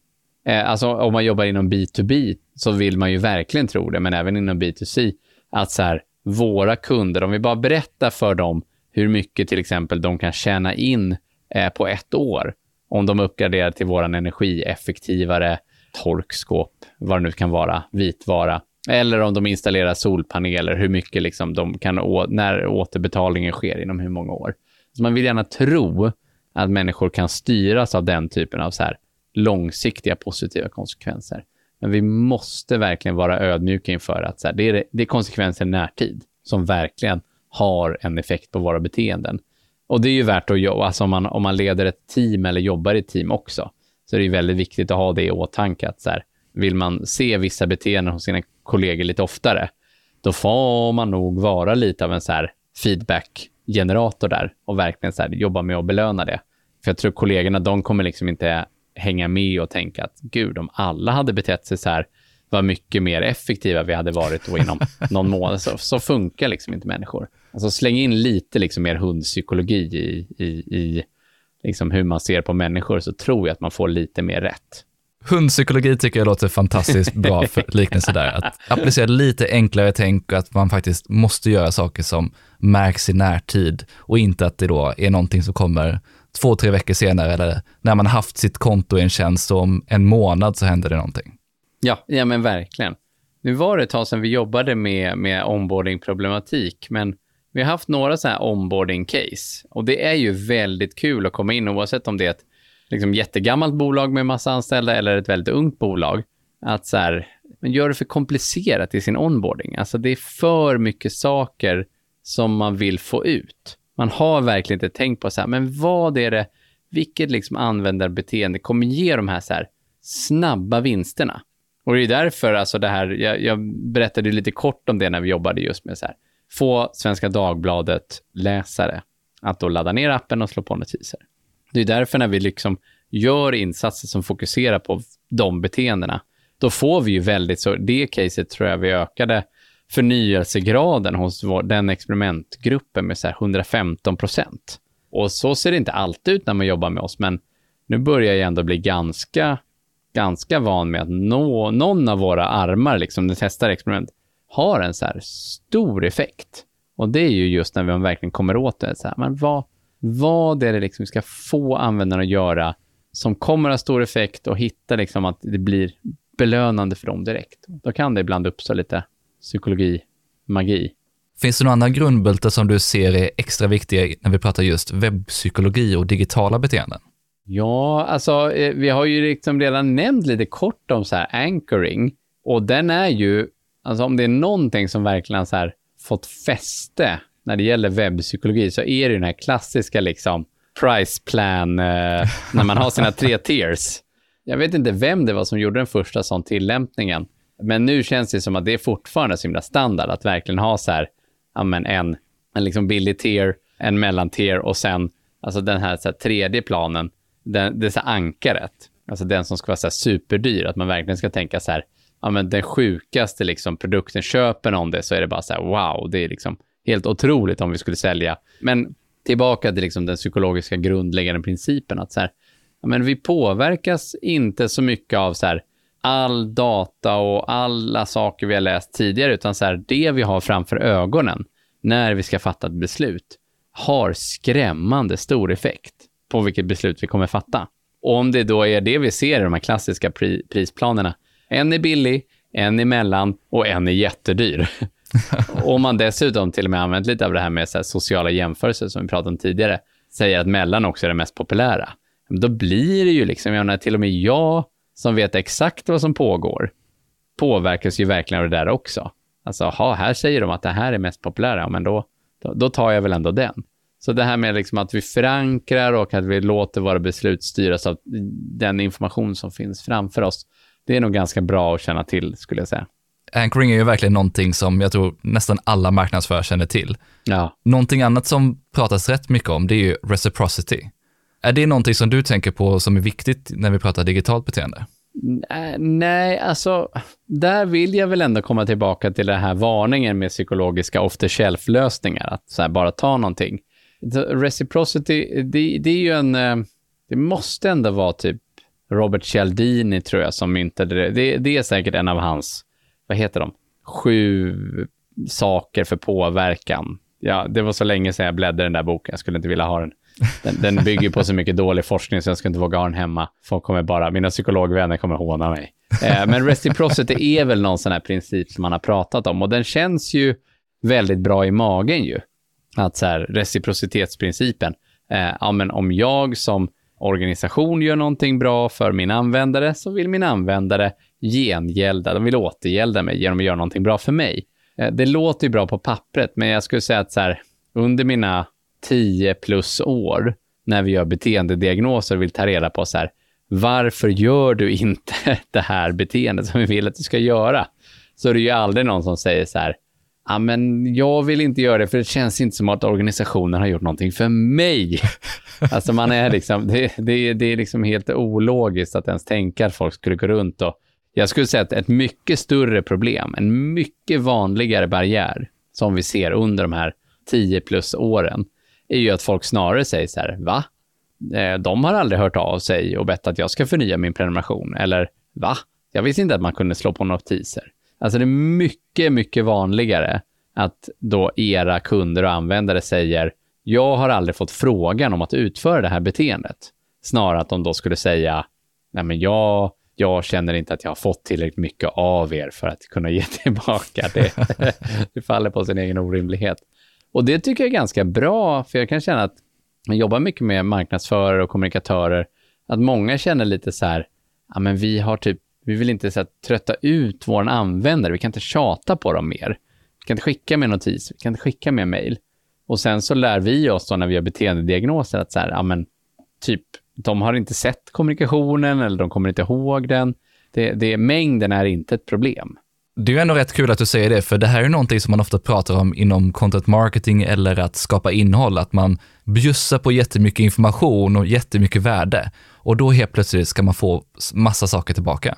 Eh, alltså om man jobbar inom B2B så vill man ju verkligen tro det, men även inom B2C, att så här, våra kunder, om vi bara berättar för dem hur mycket till exempel de kan tjäna in eh, på ett år, om de uppgraderar till våran energieffektivare torkskåp, vad det nu kan vara, vitvara, eller om de installerar solpaneler, hur mycket liksom de kan, när återbetalningen sker inom hur många år. Så man vill gärna tro att människor kan styras av den typen av så här långsiktiga positiva konsekvenser. Men vi måste verkligen vara ödmjuka inför att så här, det, är, det är konsekvenser i närtid som verkligen har en effekt på våra beteenden. Och det är ju värt att jobba, alltså om man, om man leder ett team eller jobbar i ett team också, så är det väldigt viktigt att ha det i åtanke att så här, vill man se vissa beteenden hos sina kollegor lite oftare, då får man nog vara lite av en så här feedback-generator där och verkligen så här, jobba med att belöna det. För jag tror kollegorna, de kommer liksom inte hänga med och tänka att gud, om alla hade betett sig så här, vad mycket mer effektiva vi hade varit då inom någon månad. Så, så funkar liksom inte människor. Alltså släng in lite liksom mer hundpsykologi i, i, i liksom hur man ser på människor så tror jag att man får lite mer rätt. Hundpsykologi tycker jag låter fantastiskt bra för liknelse där. Att applicera lite enklare tänk och att man faktiskt måste göra saker som märks i närtid och inte att det då är någonting som kommer två, tre veckor senare eller när man haft sitt konto i en tjänst och om en månad så händer det någonting. Ja, ja men verkligen. Nu var det ett tag sedan vi jobbade med, med onboarding-problematik, men vi har haft några så här onboarding-case och det är ju väldigt kul att komma in oavsett om det är ett liksom, jättegammalt bolag med massa anställda eller ett väldigt ungt bolag. Att så här, men gör det för komplicerat i sin onboarding. Alltså det är för mycket saker som man vill få ut. Man har verkligen inte tänkt på så här, men vad är det, vilket liksom användarbeteende kommer ge de här, så här snabba vinsterna? Och det är därför, alltså det här, jag, jag berättade lite kort om det när vi jobbade just med så här, få Svenska Dagbladet-läsare att då ladda ner appen och slå på notiser. Det är därför när vi liksom gör insatser som fokuserar på de beteendena, då får vi ju väldigt så, det caset tror jag vi ökade förnyelsegraden hos vår, den experimentgruppen med så 115 procent. Och så ser det inte alltid ut när man jobbar med oss, men nu börjar jag ändå bli ganska, ganska van med att nå, någon av våra armar, liksom, den testar experiment, har en så här stor effekt. Och det är ju just när vi verkligen kommer åt det. Så här, men vad, vad är det liksom vi ska få användarna att göra som kommer att ha stor effekt och hitta liksom att det blir belönande för dem direkt. Då kan det ibland uppstå lite psykologi, magi. Finns det några andra grundbultar som du ser är extra viktiga när vi pratar just webbpsykologi och digitala beteenden? Ja, alltså eh, vi har ju liksom redan nämnt lite kort om så här anchoring och den är ju, alltså om det är någonting som verkligen så här fått fäste när det gäller webbpsykologi så är det den här klassiska liksom price plan eh, när man har sina tre tiers. Jag vet inte vem det var som gjorde den första sån tillämpningen, men nu känns det som att det är fortfarande så himla standard att verkligen ha så här, ja, men en, en liksom billig tier, en mellantier och sen alltså den här, så här tredje planen, den, det är så ankaret, alltså den som ska vara så här superdyr, att man verkligen ska tänka så här, ja men den sjukaste liksom produkten, köper någon det så är det bara så här wow, det är liksom helt otroligt om vi skulle sälja. Men tillbaka till liksom den psykologiska grundläggande principen att så här, ja, men vi påverkas inte så mycket av så här, all data och alla saker vi har läst tidigare, utan så här, det vi har framför ögonen när vi ska fatta ett beslut har skrämmande stor effekt på vilket beslut vi kommer fatta. Och om det då är det vi ser i de här klassiska pri prisplanerna, en är billig, en är mellan och en är jättedyr. och om man dessutom till och med använt lite av det här med så sociala jämförelser som vi pratade om tidigare, säger att mellan också är det mest populära, då blir det ju liksom, jag menar, till och med jag som vet exakt vad som pågår, påverkas ju verkligen av det där också. Alltså, aha, här säger de att det här är mest populära, men då, då, då tar jag väl ändå den. Så det här med liksom att vi förankrar och att vi låter våra beslut styras av den information som finns framför oss, det är nog ganska bra att känna till, skulle jag säga. Anchoring är ju verkligen någonting som jag tror nästan alla marknadsförare känner till. Ja. Någonting annat som pratas rätt mycket om, det är ju reciprocity. Är det någonting som du tänker på som är viktigt när vi pratar digitalt beteende? Nej, alltså, där vill jag väl ändå komma tillbaka till den här varningen med psykologiska off the shelf-lösningar, att så här, bara ta någonting. Reciprocity, det, det är ju en, eh, det måste ändå vara typ Robert Cialdini, tror jag, som myntade det. det. Det är säkert en av hans, vad heter de, sju saker för påverkan. Ja, det var så länge sedan jag bläddrade den där boken, jag skulle inte vilja ha den. Den, den bygger på så mycket dålig forskning så jag skulle inte våga ha den hemma. Folk kommer bara, mina psykologvänner kommer håna mig. Eh, men reciprocity är väl någon sån här princip som man har pratat om och den känns ju väldigt bra i magen ju. Att så här, reciprocitetsprincipen. Eh, ja, men om jag som organisation gör någonting bra för min användare så vill min användare gengälda, de vill återgälda mig genom att göra någonting bra för mig. Eh, det låter ju bra på pappret, men jag skulle säga att så här, under mina 10 plus år när vi gör beteendediagnoser och vill ta reda på så här, varför gör du inte det här beteendet som vi vill att du ska göra? Så är det ju aldrig någon som säger så här, ja men jag vill inte göra det för det känns inte som att organisationen har gjort någonting för mig. alltså man är liksom, det, det, det är liksom helt ologiskt att ens tänka att folk skulle gå runt och, jag skulle säga att ett mycket större problem, en mycket vanligare barriär som vi ser under de här 10 plus åren, är ju att folk snarare säger så här, va? Eh, de har aldrig hört av sig och bett att jag ska förnya min prenumeration. Eller, va? Jag visste inte att man kunde slå på notiser. Alltså det är mycket, mycket vanligare att då era kunder och användare säger, jag har aldrig fått frågan om att utföra det här beteendet. Snarare att de då skulle säga, nej men jag, jag känner inte att jag har fått tillräckligt mycket av er för att kunna ge tillbaka. Det, det faller på sin egen orimlighet. Och det tycker jag är ganska bra, för jag kan känna att jag jobbar mycket med marknadsförare och kommunikatörer, att många känner lite så här, ja men vi har typ, vi vill inte så här, trötta ut vår användare, vi kan inte tjata på dem mer. Vi kan inte skicka mer notis, vi kan inte skicka mer mail. Och sen så lär vi oss då när vi gör beteendediagnoser att så här, ja men typ, de har inte sett kommunikationen eller de kommer inte ihåg den. Det, det, mängden är inte ett problem. Det är ju ändå rätt kul att du säger det, för det här är någonting som man ofta pratar om inom content marketing eller att skapa innehåll, att man bjussar på jättemycket information och jättemycket värde och då helt plötsligt ska man få massa saker tillbaka.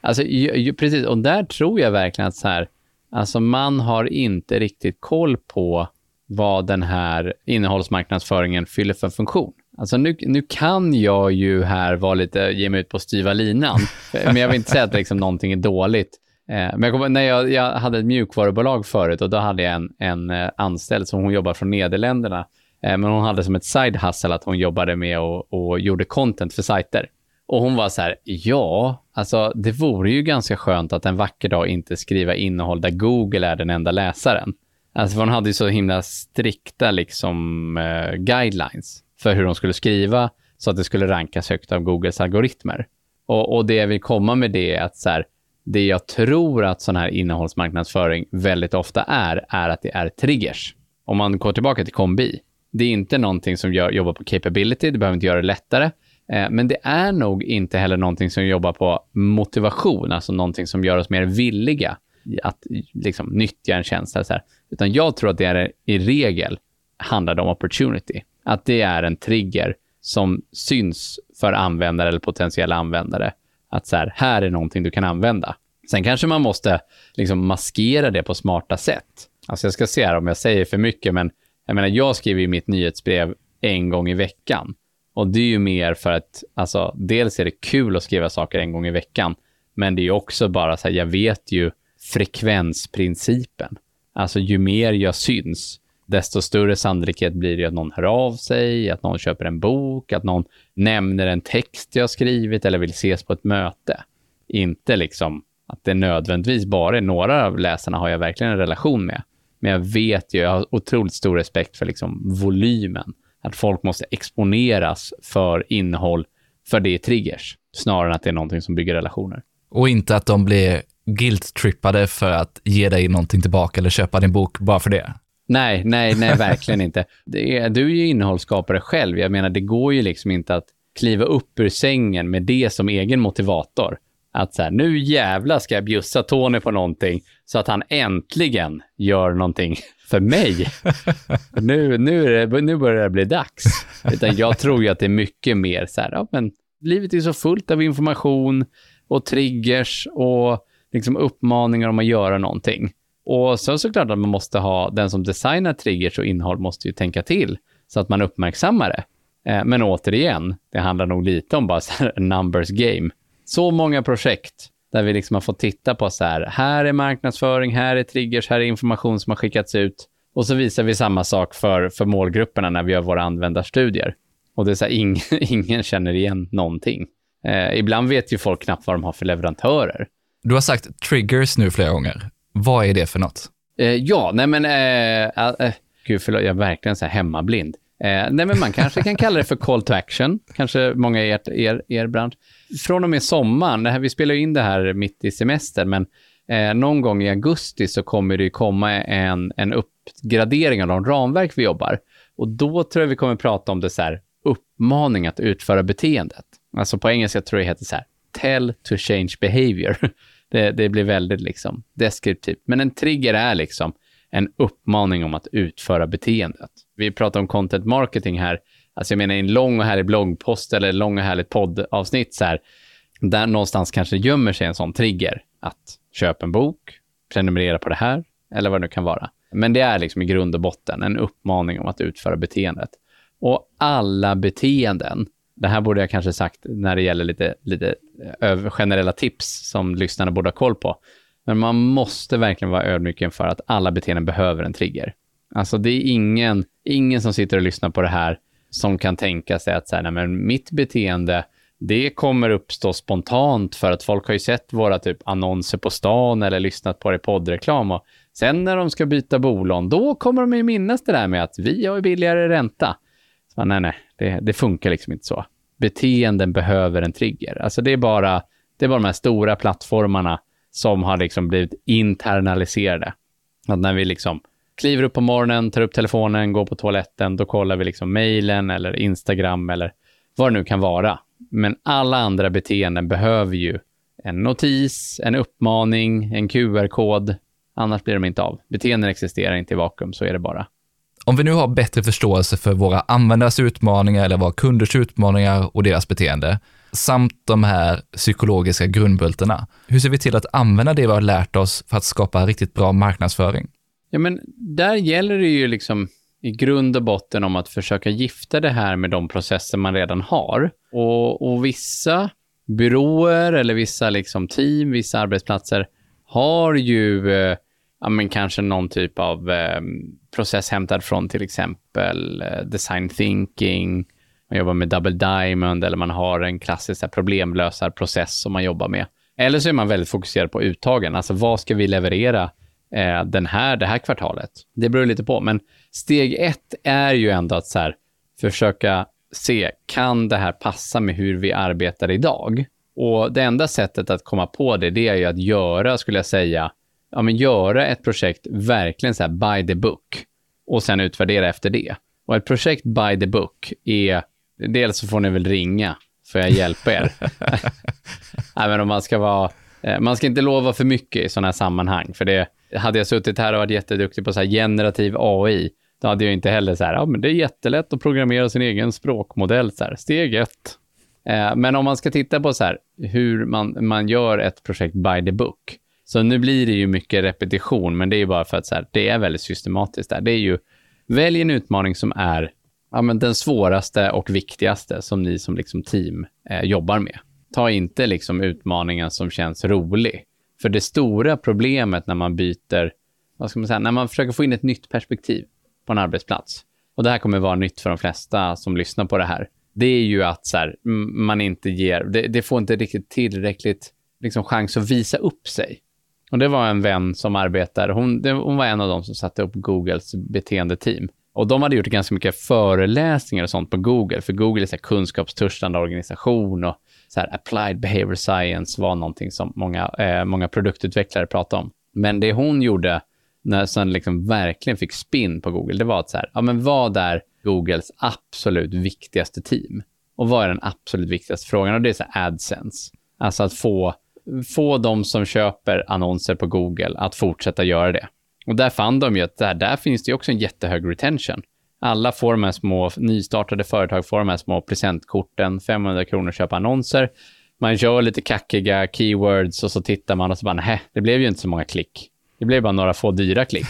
Alltså, ju, ju, precis, och där tror jag verkligen att så här, alltså man har inte riktigt koll på vad den här innehållsmarknadsföringen fyller för funktion. Alltså nu, nu kan jag ju här vara lite, ge mig ut på styva linan, men jag vill inte säga att liksom någonting är dåligt. Eh, men jag, kommer, när jag, jag hade ett mjukvarubolag förut och då hade jag en, en eh, anställd som hon jobbar från Nederländerna. Eh, men hon hade som ett side hustle att hon jobbade med och, och gjorde content för sajter. Och hon var så här, ja, alltså det vore ju ganska skönt att en vacker dag inte skriva innehåll där Google är den enda läsaren. Alltså hon hade ju så himla strikta liksom eh, guidelines för hur de skulle skriva så att det skulle rankas högt av Googles algoritmer. Och, och det jag vill komma med det är att så här, det jag tror att sån här innehållsmarknadsföring väldigt ofta är, är att det är triggers. Om man går tillbaka till kombi, det är inte någonting som gör, jobbar på capability, det behöver inte göra det lättare, Eh, men det är nog inte heller någonting som jobbar på motivation, alltså någonting som gör oss mer villiga att liksom, nyttja en tjänst. Eller så här. Utan jag tror att det är i regel handlar om opportunity. Att det är en trigger som syns för användare eller potentiella användare att så här, här är någonting du kan använda. Sen kanske man måste liksom maskera det på smarta sätt. Alltså jag ska se här om jag säger för mycket, men jag menar, jag skriver ju mitt nyhetsbrev en gång i veckan. Och det är ju mer för att, alltså, dels är det kul att skriva saker en gång i veckan, men det är också bara så här, jag vet ju frekvensprincipen. Alltså ju mer jag syns, desto större sannolikhet blir det att någon hör av sig, att någon köper en bok, att någon nämner en text jag skrivit eller vill ses på ett möte. Inte liksom att det nödvändigtvis bara är några av läsarna har jag verkligen en relation med. Men jag vet ju, jag har otroligt stor respekt för liksom volymen. Att folk måste exponeras för innehåll, för det är triggers, snarare än att det är någonting som bygger relationer. Och inte att de blir guilt-trippade för att ge dig någonting tillbaka eller köpa din bok bara för det. Nej, nej, nej, verkligen inte. Är, du är ju innehållsskapare själv. Jag menar, det går ju liksom inte att kliva upp ur sängen med det som egen motivator. Att så här, nu jävla ska jag bjussa Tony på någonting så att han äntligen gör någonting för mig. nu, nu, det, nu börjar det bli dags. Utan jag tror ju att det är mycket mer så här, ja, men livet är så fullt av information och triggers och liksom uppmaningar om att göra någonting. Och så såklart att man måste ha, den som designar triggers och innehåll måste ju tänka till så att man uppmärksammar det. Eh, men återigen, det handlar nog lite om bara så här numbers game. Så många projekt där vi liksom har fått titta på så här, här är marknadsföring, här är triggers, här är information som har skickats ut. Och så visar vi samma sak för, för målgrupperna när vi gör våra användarstudier. Och det är så här, ing, ingen känner igen någonting. Eh, ibland vet ju folk knappt vad de har för leverantörer. Du har sagt triggers nu flera gånger. Vad är det för något? Eh, ja, nej men, eh, eh, gud förlåt, jag är verkligen så här hemmablind. Eh, nej men man kanske kan kalla det för call to action, kanske många i er, er, er bransch. Från och med sommaren, det här, vi spelar in det här mitt i semestern, men eh, någon gång i augusti så kommer det komma en, en uppgradering av de ramverk vi jobbar. Och då tror jag vi kommer prata om det så här, uppmaning att utföra beteendet. Alltså på engelska tror jag det heter så här, tell to change behavior. Det, det blir väldigt liksom deskriptivt. Men en trigger är liksom en uppmaning om att utföra beteendet. Vi pratar om content marketing här. Alltså jag menar i en lång och härlig bloggpost eller lång och härligt poddavsnitt så här. Där någonstans kanske gömmer sig en sån trigger. Att köpa en bok, prenumerera på det här eller vad det nu kan vara. Men det är liksom i grund och botten en uppmaning om att utföra beteendet. Och alla beteenden det här borde jag kanske sagt när det gäller lite, lite eh, generella tips som lyssnarna borde ha koll på. Men man måste verkligen vara ödmjuk inför att alla beteenden behöver en trigger. Alltså det är ingen, ingen som sitter och lyssnar på det här som kan tänka sig att så här, nej, men mitt beteende, det kommer uppstå spontant för att folk har ju sett våra typ annonser på stan eller lyssnat på det i poddreklam och sen när de ska byta bolån, då kommer de ju minnas det där med att vi har billigare ränta. Så, nej, nej, det, det, funkar liksom inte så. Beteenden behöver en trigger. Alltså det är bara, det är bara de här stora plattformarna som har liksom blivit internaliserade. Att när vi liksom kliver upp på morgonen, tar upp telefonen, går på toaletten, då kollar vi liksom mejlen eller Instagram eller vad det nu kan vara. Men alla andra beteenden behöver ju en notis, en uppmaning, en QR-kod. Annars blir de inte av. Beteenden existerar inte i vakuum, så är det bara. Om vi nu har bättre förståelse för våra användares utmaningar eller våra kunders utmaningar och deras beteende, samt de här psykologiska grundbultarna, hur ser vi till att använda det vi har lärt oss för att skapa riktigt bra marknadsföring? Ja, men där gäller det ju liksom i grund och botten om att försöka gifta det här med de processer man redan har. Och, och vissa byråer eller vissa liksom team, vissa arbetsplatser har ju eh, ja, men kanske någon typ av eh, process hämtad från till exempel eh, design thinking, man jobbar med double diamond eller man har en klassisk problemlösarprocess som man jobbar med. Eller så är man väldigt fokuserad på uttagen, alltså vad ska vi leverera eh, den här, det här kvartalet? Det beror lite på, men steg ett är ju ändå att så här, försöka se, kan det här passa med hur vi arbetar idag? Och det enda sättet att komma på det, det är ju att göra, skulle jag säga, ja, men göra ett projekt verkligen så här by the book och sen utvärdera efter det. Och ett projekt by the book är, dels så får ni väl ringa, för jag hjälper er. Även om man ska vara, eh, man ska inte lova för mycket i sådana här sammanhang, för det, hade jag suttit här och varit jätteduktig på så här generativ AI, då hade jag inte heller så här, ja men det är jättelätt att programmera sin egen språkmodell, så här, steg ett. Eh, men om man ska titta på så här, hur man, man gör ett projekt by the book, så nu blir det ju mycket repetition, men det är ju bara för att så här, det är väldigt systematiskt där. Det är ju, välj en utmaning som är ja, men den svåraste och viktigaste som ni som liksom team eh, jobbar med. Ta inte liksom utmaningen som känns rolig. För det stora problemet när man byter, vad ska man säga, när man försöker få in ett nytt perspektiv på en arbetsplats, och det här kommer vara nytt för de flesta som lyssnar på det här, det är ju att så här, man inte ger, det, det, får inte riktigt tillräckligt liksom, chans att visa upp sig. Och det var en vän som arbetar, hon, det, hon var en av dem som satte upp Googles beteendeteam. Och de hade gjort ganska mycket föreläsningar och sånt på Google, för Google är så kunskapstörstande organisation och så här applied behavior science var någonting som många, eh, många produktutvecklare pratade om. Men det hon gjorde när sen liksom verkligen fick spinn på Google, det var att så här, ja men vad är Googles absolut viktigaste team? Och vad är den absolut viktigaste frågan? Och det är så här AdSense. Alltså att få, få de som köper annonser på Google att fortsätta göra det. Och där fann de ju att där, där finns det också en jättehög retention. Alla får de här små, nystartade företag får de här små presentkorten, 500 kronor köpa annonser. Man gör lite kackiga keywords och så tittar man och så bara, nej, det blev ju inte så många klick. Det blev bara några få dyra klick.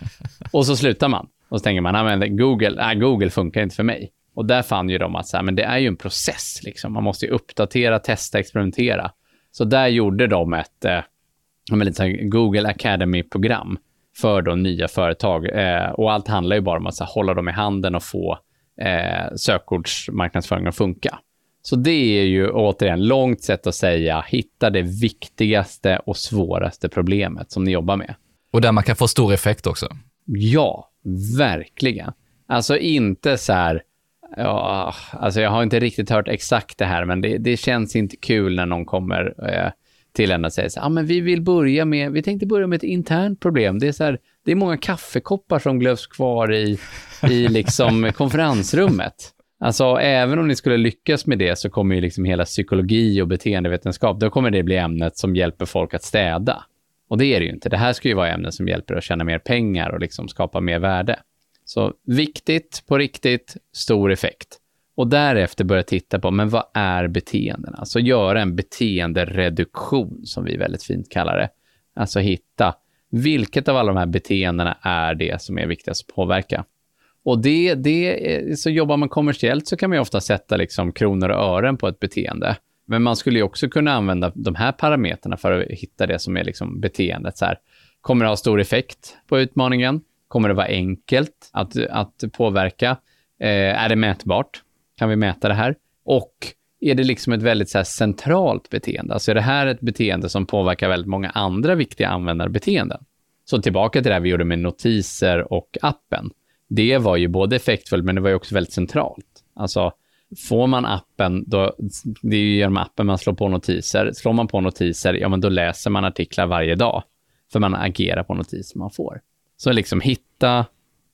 och så slutar man. Och så tänker man, nej, Google, nej, Google funkar inte för mig. Och där fann ju de att så här, men det är ju en process. Liksom. Man måste ju uppdatera, testa, experimentera. Så där gjorde de ett eh, lite Google Academy-program för då nya företag. Eh, och allt handlar ju bara om att här, hålla dem i handen och få eh, sökordsmarknadsföringen att funka. Så det är ju återigen långt sätt att säga hitta det viktigaste och svåraste problemet som ni jobbar med. Och där man kan få stor effekt också. Ja, verkligen. Alltså inte så här, ja, alltså jag har inte riktigt hört exakt det här, men det, det känns inte kul när någon kommer eh, till en och säger så ah, men vi vill börja med, vi tänkte börja med ett internt problem. Det är så här, det är många kaffekoppar som glöms kvar i, i liksom konferensrummet. Alltså, även om ni skulle lyckas med det så kommer ju liksom hela psykologi och beteendevetenskap, då kommer det bli ämnet som hjälper folk att städa. Och det är det ju inte. Det här ska ju vara ämnen som hjälper att tjäna mer pengar och liksom skapa mer värde. Så viktigt, på riktigt, stor effekt. Och därefter börja titta på, men vad är beteendena? Alltså göra en beteendereduktion, som vi väldigt fint kallar det. Alltså hitta, vilket av alla de här beteendena är det som är viktigast att påverka? Och det, det, så jobbar man kommersiellt så kan man ju ofta sätta liksom kronor och ören på ett beteende. Men man skulle ju också kunna använda de här parametrarna för att hitta det som är liksom beteendet. Så här, kommer det ha stor effekt på utmaningen? Kommer det vara enkelt att, att påverka? Eh, är det mätbart? Kan vi mäta det här? Och är det liksom ett väldigt så här, centralt beteende? Alltså är det här ett beteende som påverkar väldigt många andra viktiga användarbeteenden? Så tillbaka till det här vi gjorde med notiser och appen det var ju både effektfullt, men det var ju också väldigt centralt. Alltså, får man appen, då, det är ju genom appen man slår på notiser. Slår man på notiser, ja men då läser man artiklar varje dag, för man agerar på notiser man får. Så liksom hitta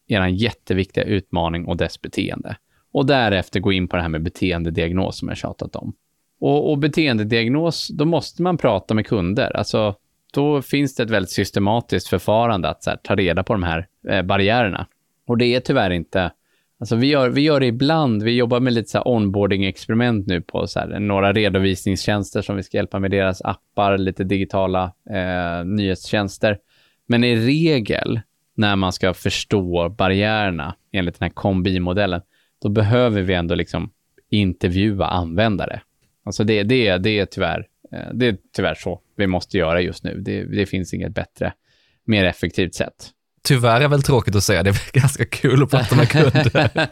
er jätteviktiga utmaning och dess beteende. Och därefter gå in på det här med beteendediagnos som jag tjatat om. Och, och beteendediagnos, då måste man prata med kunder. Alltså, då finns det ett väldigt systematiskt förfarande att här, ta reda på de här eh, barriärerna. Och det är tyvärr inte... Alltså vi gör, vi gör det ibland. Vi jobbar med lite onboarding-experiment nu på så här, några redovisningstjänster som vi ska hjälpa med deras appar, lite digitala eh, nyhetstjänster. Men i regel, när man ska förstå barriärerna enligt den här kombi-modellen, då behöver vi ändå liksom intervjua användare. Alltså det, det, det, är tyvärr, eh, det är tyvärr så vi måste göra just nu. Det, det finns inget bättre, mer effektivt sätt. Tyvärr är väl tråkigt att säga, det är ganska kul att prata med kunder.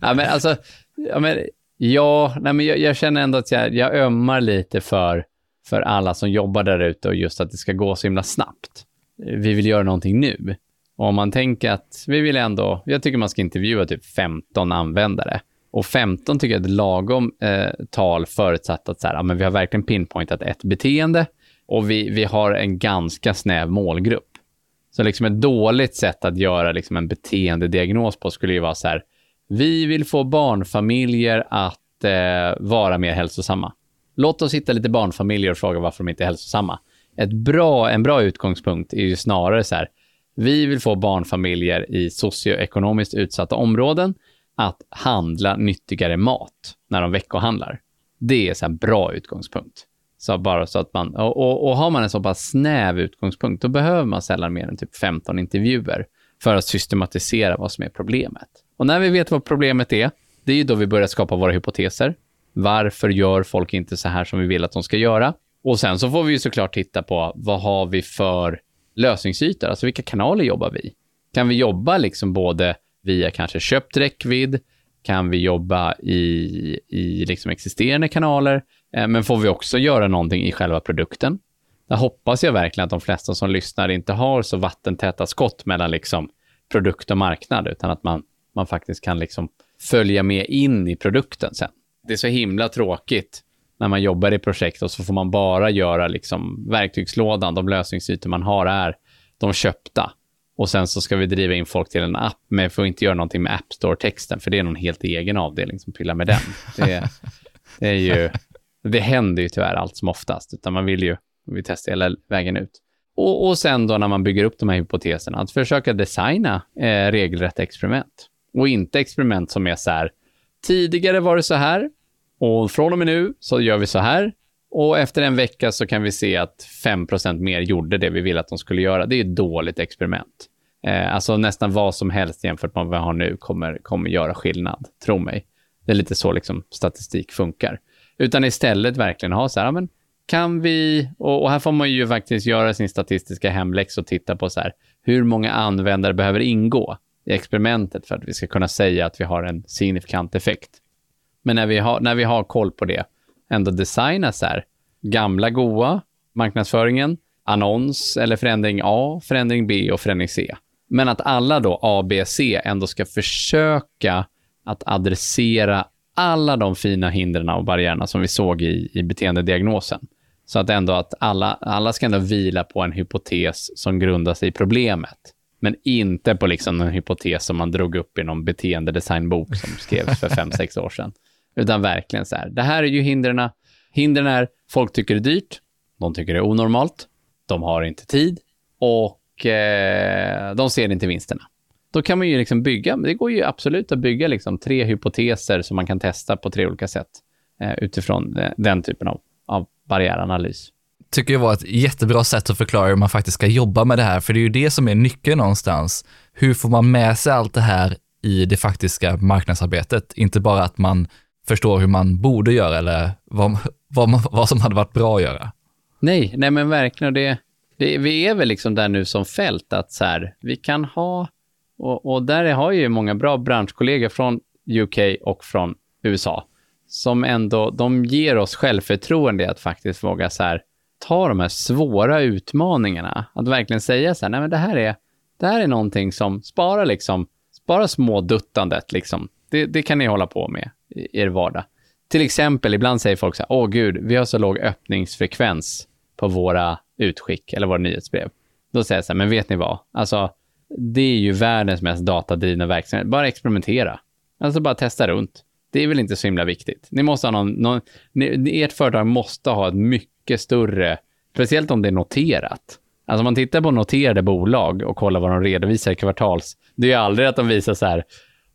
ja, men alltså, ja, men, ja nej, men jag, jag, känner ändå att jag, jag ömmar lite för, för alla som jobbar där ute och just att det ska gå så himla snabbt. Vi vill göra någonting nu. Och om man tänker att vi vill ändå, jag tycker man ska intervjua typ 15 användare. Och 15 tycker jag är ett lagom eh, tal förutsatt att så här, ja, men vi har verkligen pinpointat ett beteende och vi, vi har en ganska snäv målgrupp. Så liksom ett dåligt sätt att göra liksom en beteendediagnos på skulle ju vara så här, vi vill få barnfamiljer att eh, vara mer hälsosamma. Låt oss hitta lite barnfamiljer och fråga varför de inte är hälsosamma. Ett bra, en bra utgångspunkt är ju snarare så här, vi vill få barnfamiljer i socioekonomiskt utsatta områden att handla nyttigare mat när de veckohandlar. Det är så en bra utgångspunkt. Så bara så att man, och, och, och, har man en så pass snäv utgångspunkt, då behöver man sällan mer än typ 15 intervjuer för att systematisera vad som är problemet. Och när vi vet vad problemet är, det är ju då vi börjar skapa våra hypoteser. Varför gör folk inte så här som vi vill att de ska göra? Och sen så får vi ju såklart titta på vad har vi för lösningsytor? Alltså vilka kanaler jobbar vi? Kan vi jobba liksom både via kanske köpt räckvidd? Kan vi jobba i, i liksom existerande kanaler? Eh, men får vi också göra någonting i själva produkten? Där hoppas jag verkligen att de flesta som lyssnar inte har så vattentäta skott mellan liksom produkt och marknad, utan att man, man faktiskt kan liksom följa med in i produkten sen. Det är så himla tråkigt när man jobbar i projekt och så får man bara göra liksom verktygslådan, de lösningsytor man har är de köpta. Och sen så ska vi driva in folk till en app, men vi får inte göra någonting med App Store-texten, för det är någon helt egen avdelning som pillar med den. Det, det är ju, det händer ju tyvärr allt som oftast, utan man vill ju, vi testar hela vägen ut. Och, och sen då när man bygger upp de här hypoteserna, att försöka designa eh, regelrätta experiment. Och inte experiment som är så här, tidigare var det så här, och från och med nu så gör vi så här. Och efter en vecka så kan vi se att 5% mer gjorde det vi ville att de skulle göra. Det är ett dåligt experiment. Eh, alltså nästan vad som helst jämfört med vad vi har nu kommer, kommer göra skillnad, tro mig. Det är lite så liksom statistik funkar. Utan istället verkligen ha så här, ja, men kan vi, och, och, här får man ju faktiskt göra sin statistiska hemläxa och titta på så här, hur många användare behöver ingå i experimentet för att vi ska kunna säga att vi har en signifikant effekt. Men när vi har, när vi har koll på det, ändå designa så här, gamla goa marknadsföringen, annons eller förändring A, förändring B och förändring C. Men att alla då A, B, C ändå ska försöka att adressera alla de fina hindren och barriärerna som vi såg i, i beteendediagnosen. Så att ändå att alla, alla ska ändå vila på en hypotes som grundar sig i problemet. Men inte på liksom en hypotes som man drog upp i någon beteendedesignbok som skrevs för fem sex år sedan. Utan verkligen så här, det här är ju hindren. Hindren är, folk tycker det är dyrt, de tycker det är onormalt, de har inte tid och eh, de ser inte vinsterna. Då kan man ju liksom bygga, det går ju absolut att bygga liksom tre hypoteser som man kan testa på tre olika sätt eh, utifrån eh, den typen av, av barriäranalys tycker jag var ett jättebra sätt att förklara hur man faktiskt ska jobba med det här, för det är ju det som är nyckeln någonstans. Hur får man med sig allt det här i det faktiska marknadsarbetet? Inte bara att man förstår hur man borde göra eller vad, vad, vad som hade varit bra att göra. Nej, nej men verkligen. Det, det, vi är väl liksom där nu som fält att så här, vi kan ha, och, och där har ju många bra branschkollegor från UK och från USA, som ändå, de ger oss självförtroende att faktiskt våga så här, ta de här svåra utmaningarna. Att verkligen säga så här, nej men det här är, det här är någonting som sparar liksom, spara småduttandet liksom. Det, det kan ni hålla på med i er vardag. Till exempel, ibland säger folk så här, åh gud, vi har så låg öppningsfrekvens på våra utskick eller våra nyhetsbrev. Då säger jag så här, men vet ni vad? Alltså, det är ju världens mest datadrivna verksamhet. Bara experimentera. Alltså bara testa runt. Det är väl inte så himla viktigt. Ni måste ha någon, någon ni, ert företag måste ha ett mycket större, speciellt om det är noterat. Alltså om man tittar på noterade bolag och kollar vad de redovisar i kvartals, det är ju aldrig att de visar så här,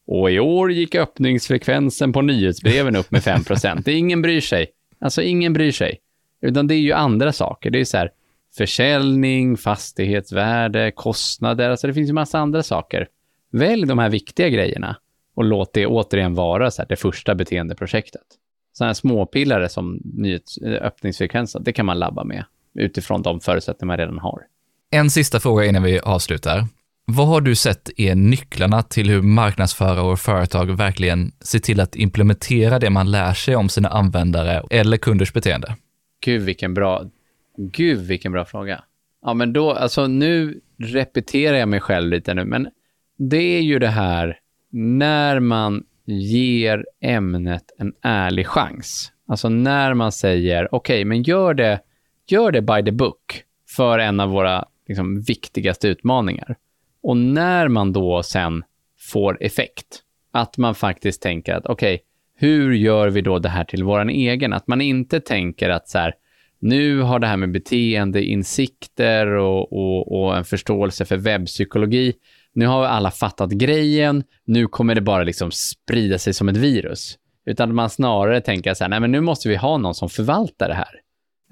och i år gick öppningsfrekvensen på nyhetsbreven upp med 5 procent. ingen bryr sig. Alltså ingen bryr sig. Utan det är ju andra saker. Det är så här försäljning, fastighetsvärde, kostnader. Alltså det finns ju massa andra saker. Välj de här viktiga grejerna och låt det återigen vara så här, det första beteendeprojektet. Sådana här småpillare som nyhets, eh, öppningsfrekvensen, det kan man labba med utifrån de förutsättningar man redan har. En sista fråga innan vi avslutar. Vad har du sett är nycklarna till hur marknadsförare och företag verkligen ser till att implementera det man lär sig om sina användare eller kunders beteende? Gud, vilken bra, gud, vilken bra fråga. Ja, men då, alltså nu repeterar jag mig själv lite nu, men det är ju det här när man ger ämnet en ärlig chans. Alltså när man säger, okej, okay, men gör det, gör det by the book för en av våra liksom, viktigaste utmaningar. Och när man då sen får effekt, att man faktiskt tänker att okej, okay, hur gör vi då det här till vår egen? Att man inte tänker att så här, nu har det här med beteendeinsikter och, och, och en förståelse för webbpsykologi, nu har alla fattat grejen, nu kommer det bara liksom sprida sig som ett virus. Utan man snarare tänker så här, nej men nu måste vi ha någon som förvaltar det här.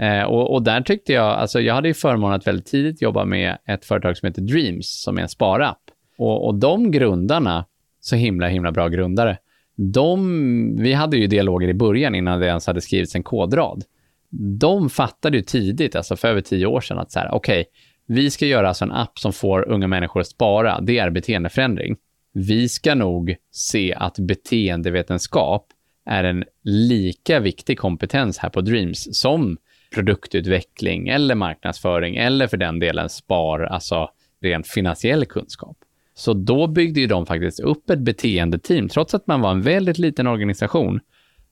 Eh, och, och, där tyckte jag, alltså jag hade ju förmånen att väldigt tidigt jobba med ett företag som heter Dreams, som är en sparapp. Och, och de grundarna, så himla, himla bra grundare, de, vi hade ju dialoger i början innan det ens hade skrivits en kodrad. De fattade ju tidigt, alltså för över tio år sedan, att så här, okej, okay, vi ska göra alltså en app som får unga människor att spara. Det är beteendeförändring. Vi ska nog se att beteendevetenskap är en lika viktig kompetens här på Dreams som produktutveckling eller marknadsföring eller för den delen spar, alltså rent finansiell kunskap. Så då byggde ju de faktiskt upp ett beteendeteam. Trots att man var en väldigt liten organisation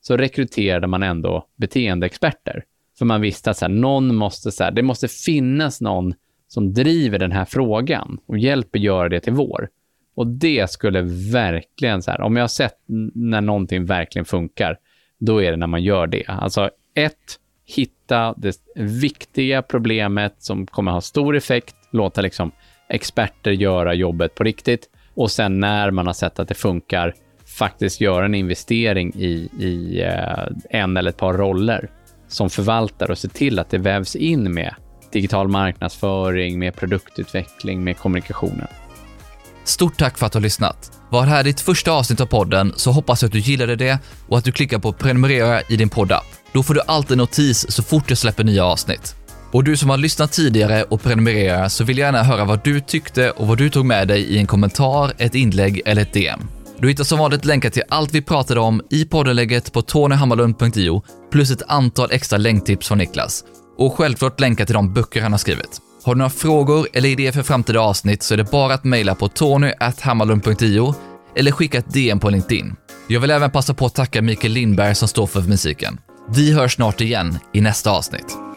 så rekryterade man ändå beteendeexperter. För man visste att så här, någon måste, så här, det måste finnas någon som driver den här frågan och hjälper göra det till vår. Och det skulle verkligen, så här, om jag har sett när någonting verkligen funkar, då är det när man gör det. Alltså ett, hitta det viktiga problemet som kommer ha stor effekt, låta liksom experter göra jobbet på riktigt och sen när man har sett att det funkar, faktiskt göra en investering i, i eh, en eller ett par roller som förvaltar och se till att det vävs in med digital marknadsföring, med produktutveckling, med kommunikationen. Stort tack för att du har lyssnat. Var det här ditt första avsnitt av podden så hoppas jag att du gillade det och att du klickar på prenumerera i din poddapp. Då får du alltid notis så fort jag släpper nya avsnitt. Och du som har lyssnat tidigare och prenumererar så vill jag gärna höra vad du tyckte och vad du tog med dig i en kommentar, ett inlägg eller ett DM. Du hittar som vanligt länkar till allt vi pratade om i poddenlägget på tonyhammarlund.io plus ett antal extra länktips från Niklas. Och självklart länkar till de böcker han har skrivit. Har du några frågor eller idéer för framtida avsnitt så är det bara att mejla på tony.hammarlund.io eller skicka ett DM på LinkedIn. Jag vill även passa på att tacka Mikael Lindberg som står för musiken. Vi hörs snart igen i nästa avsnitt.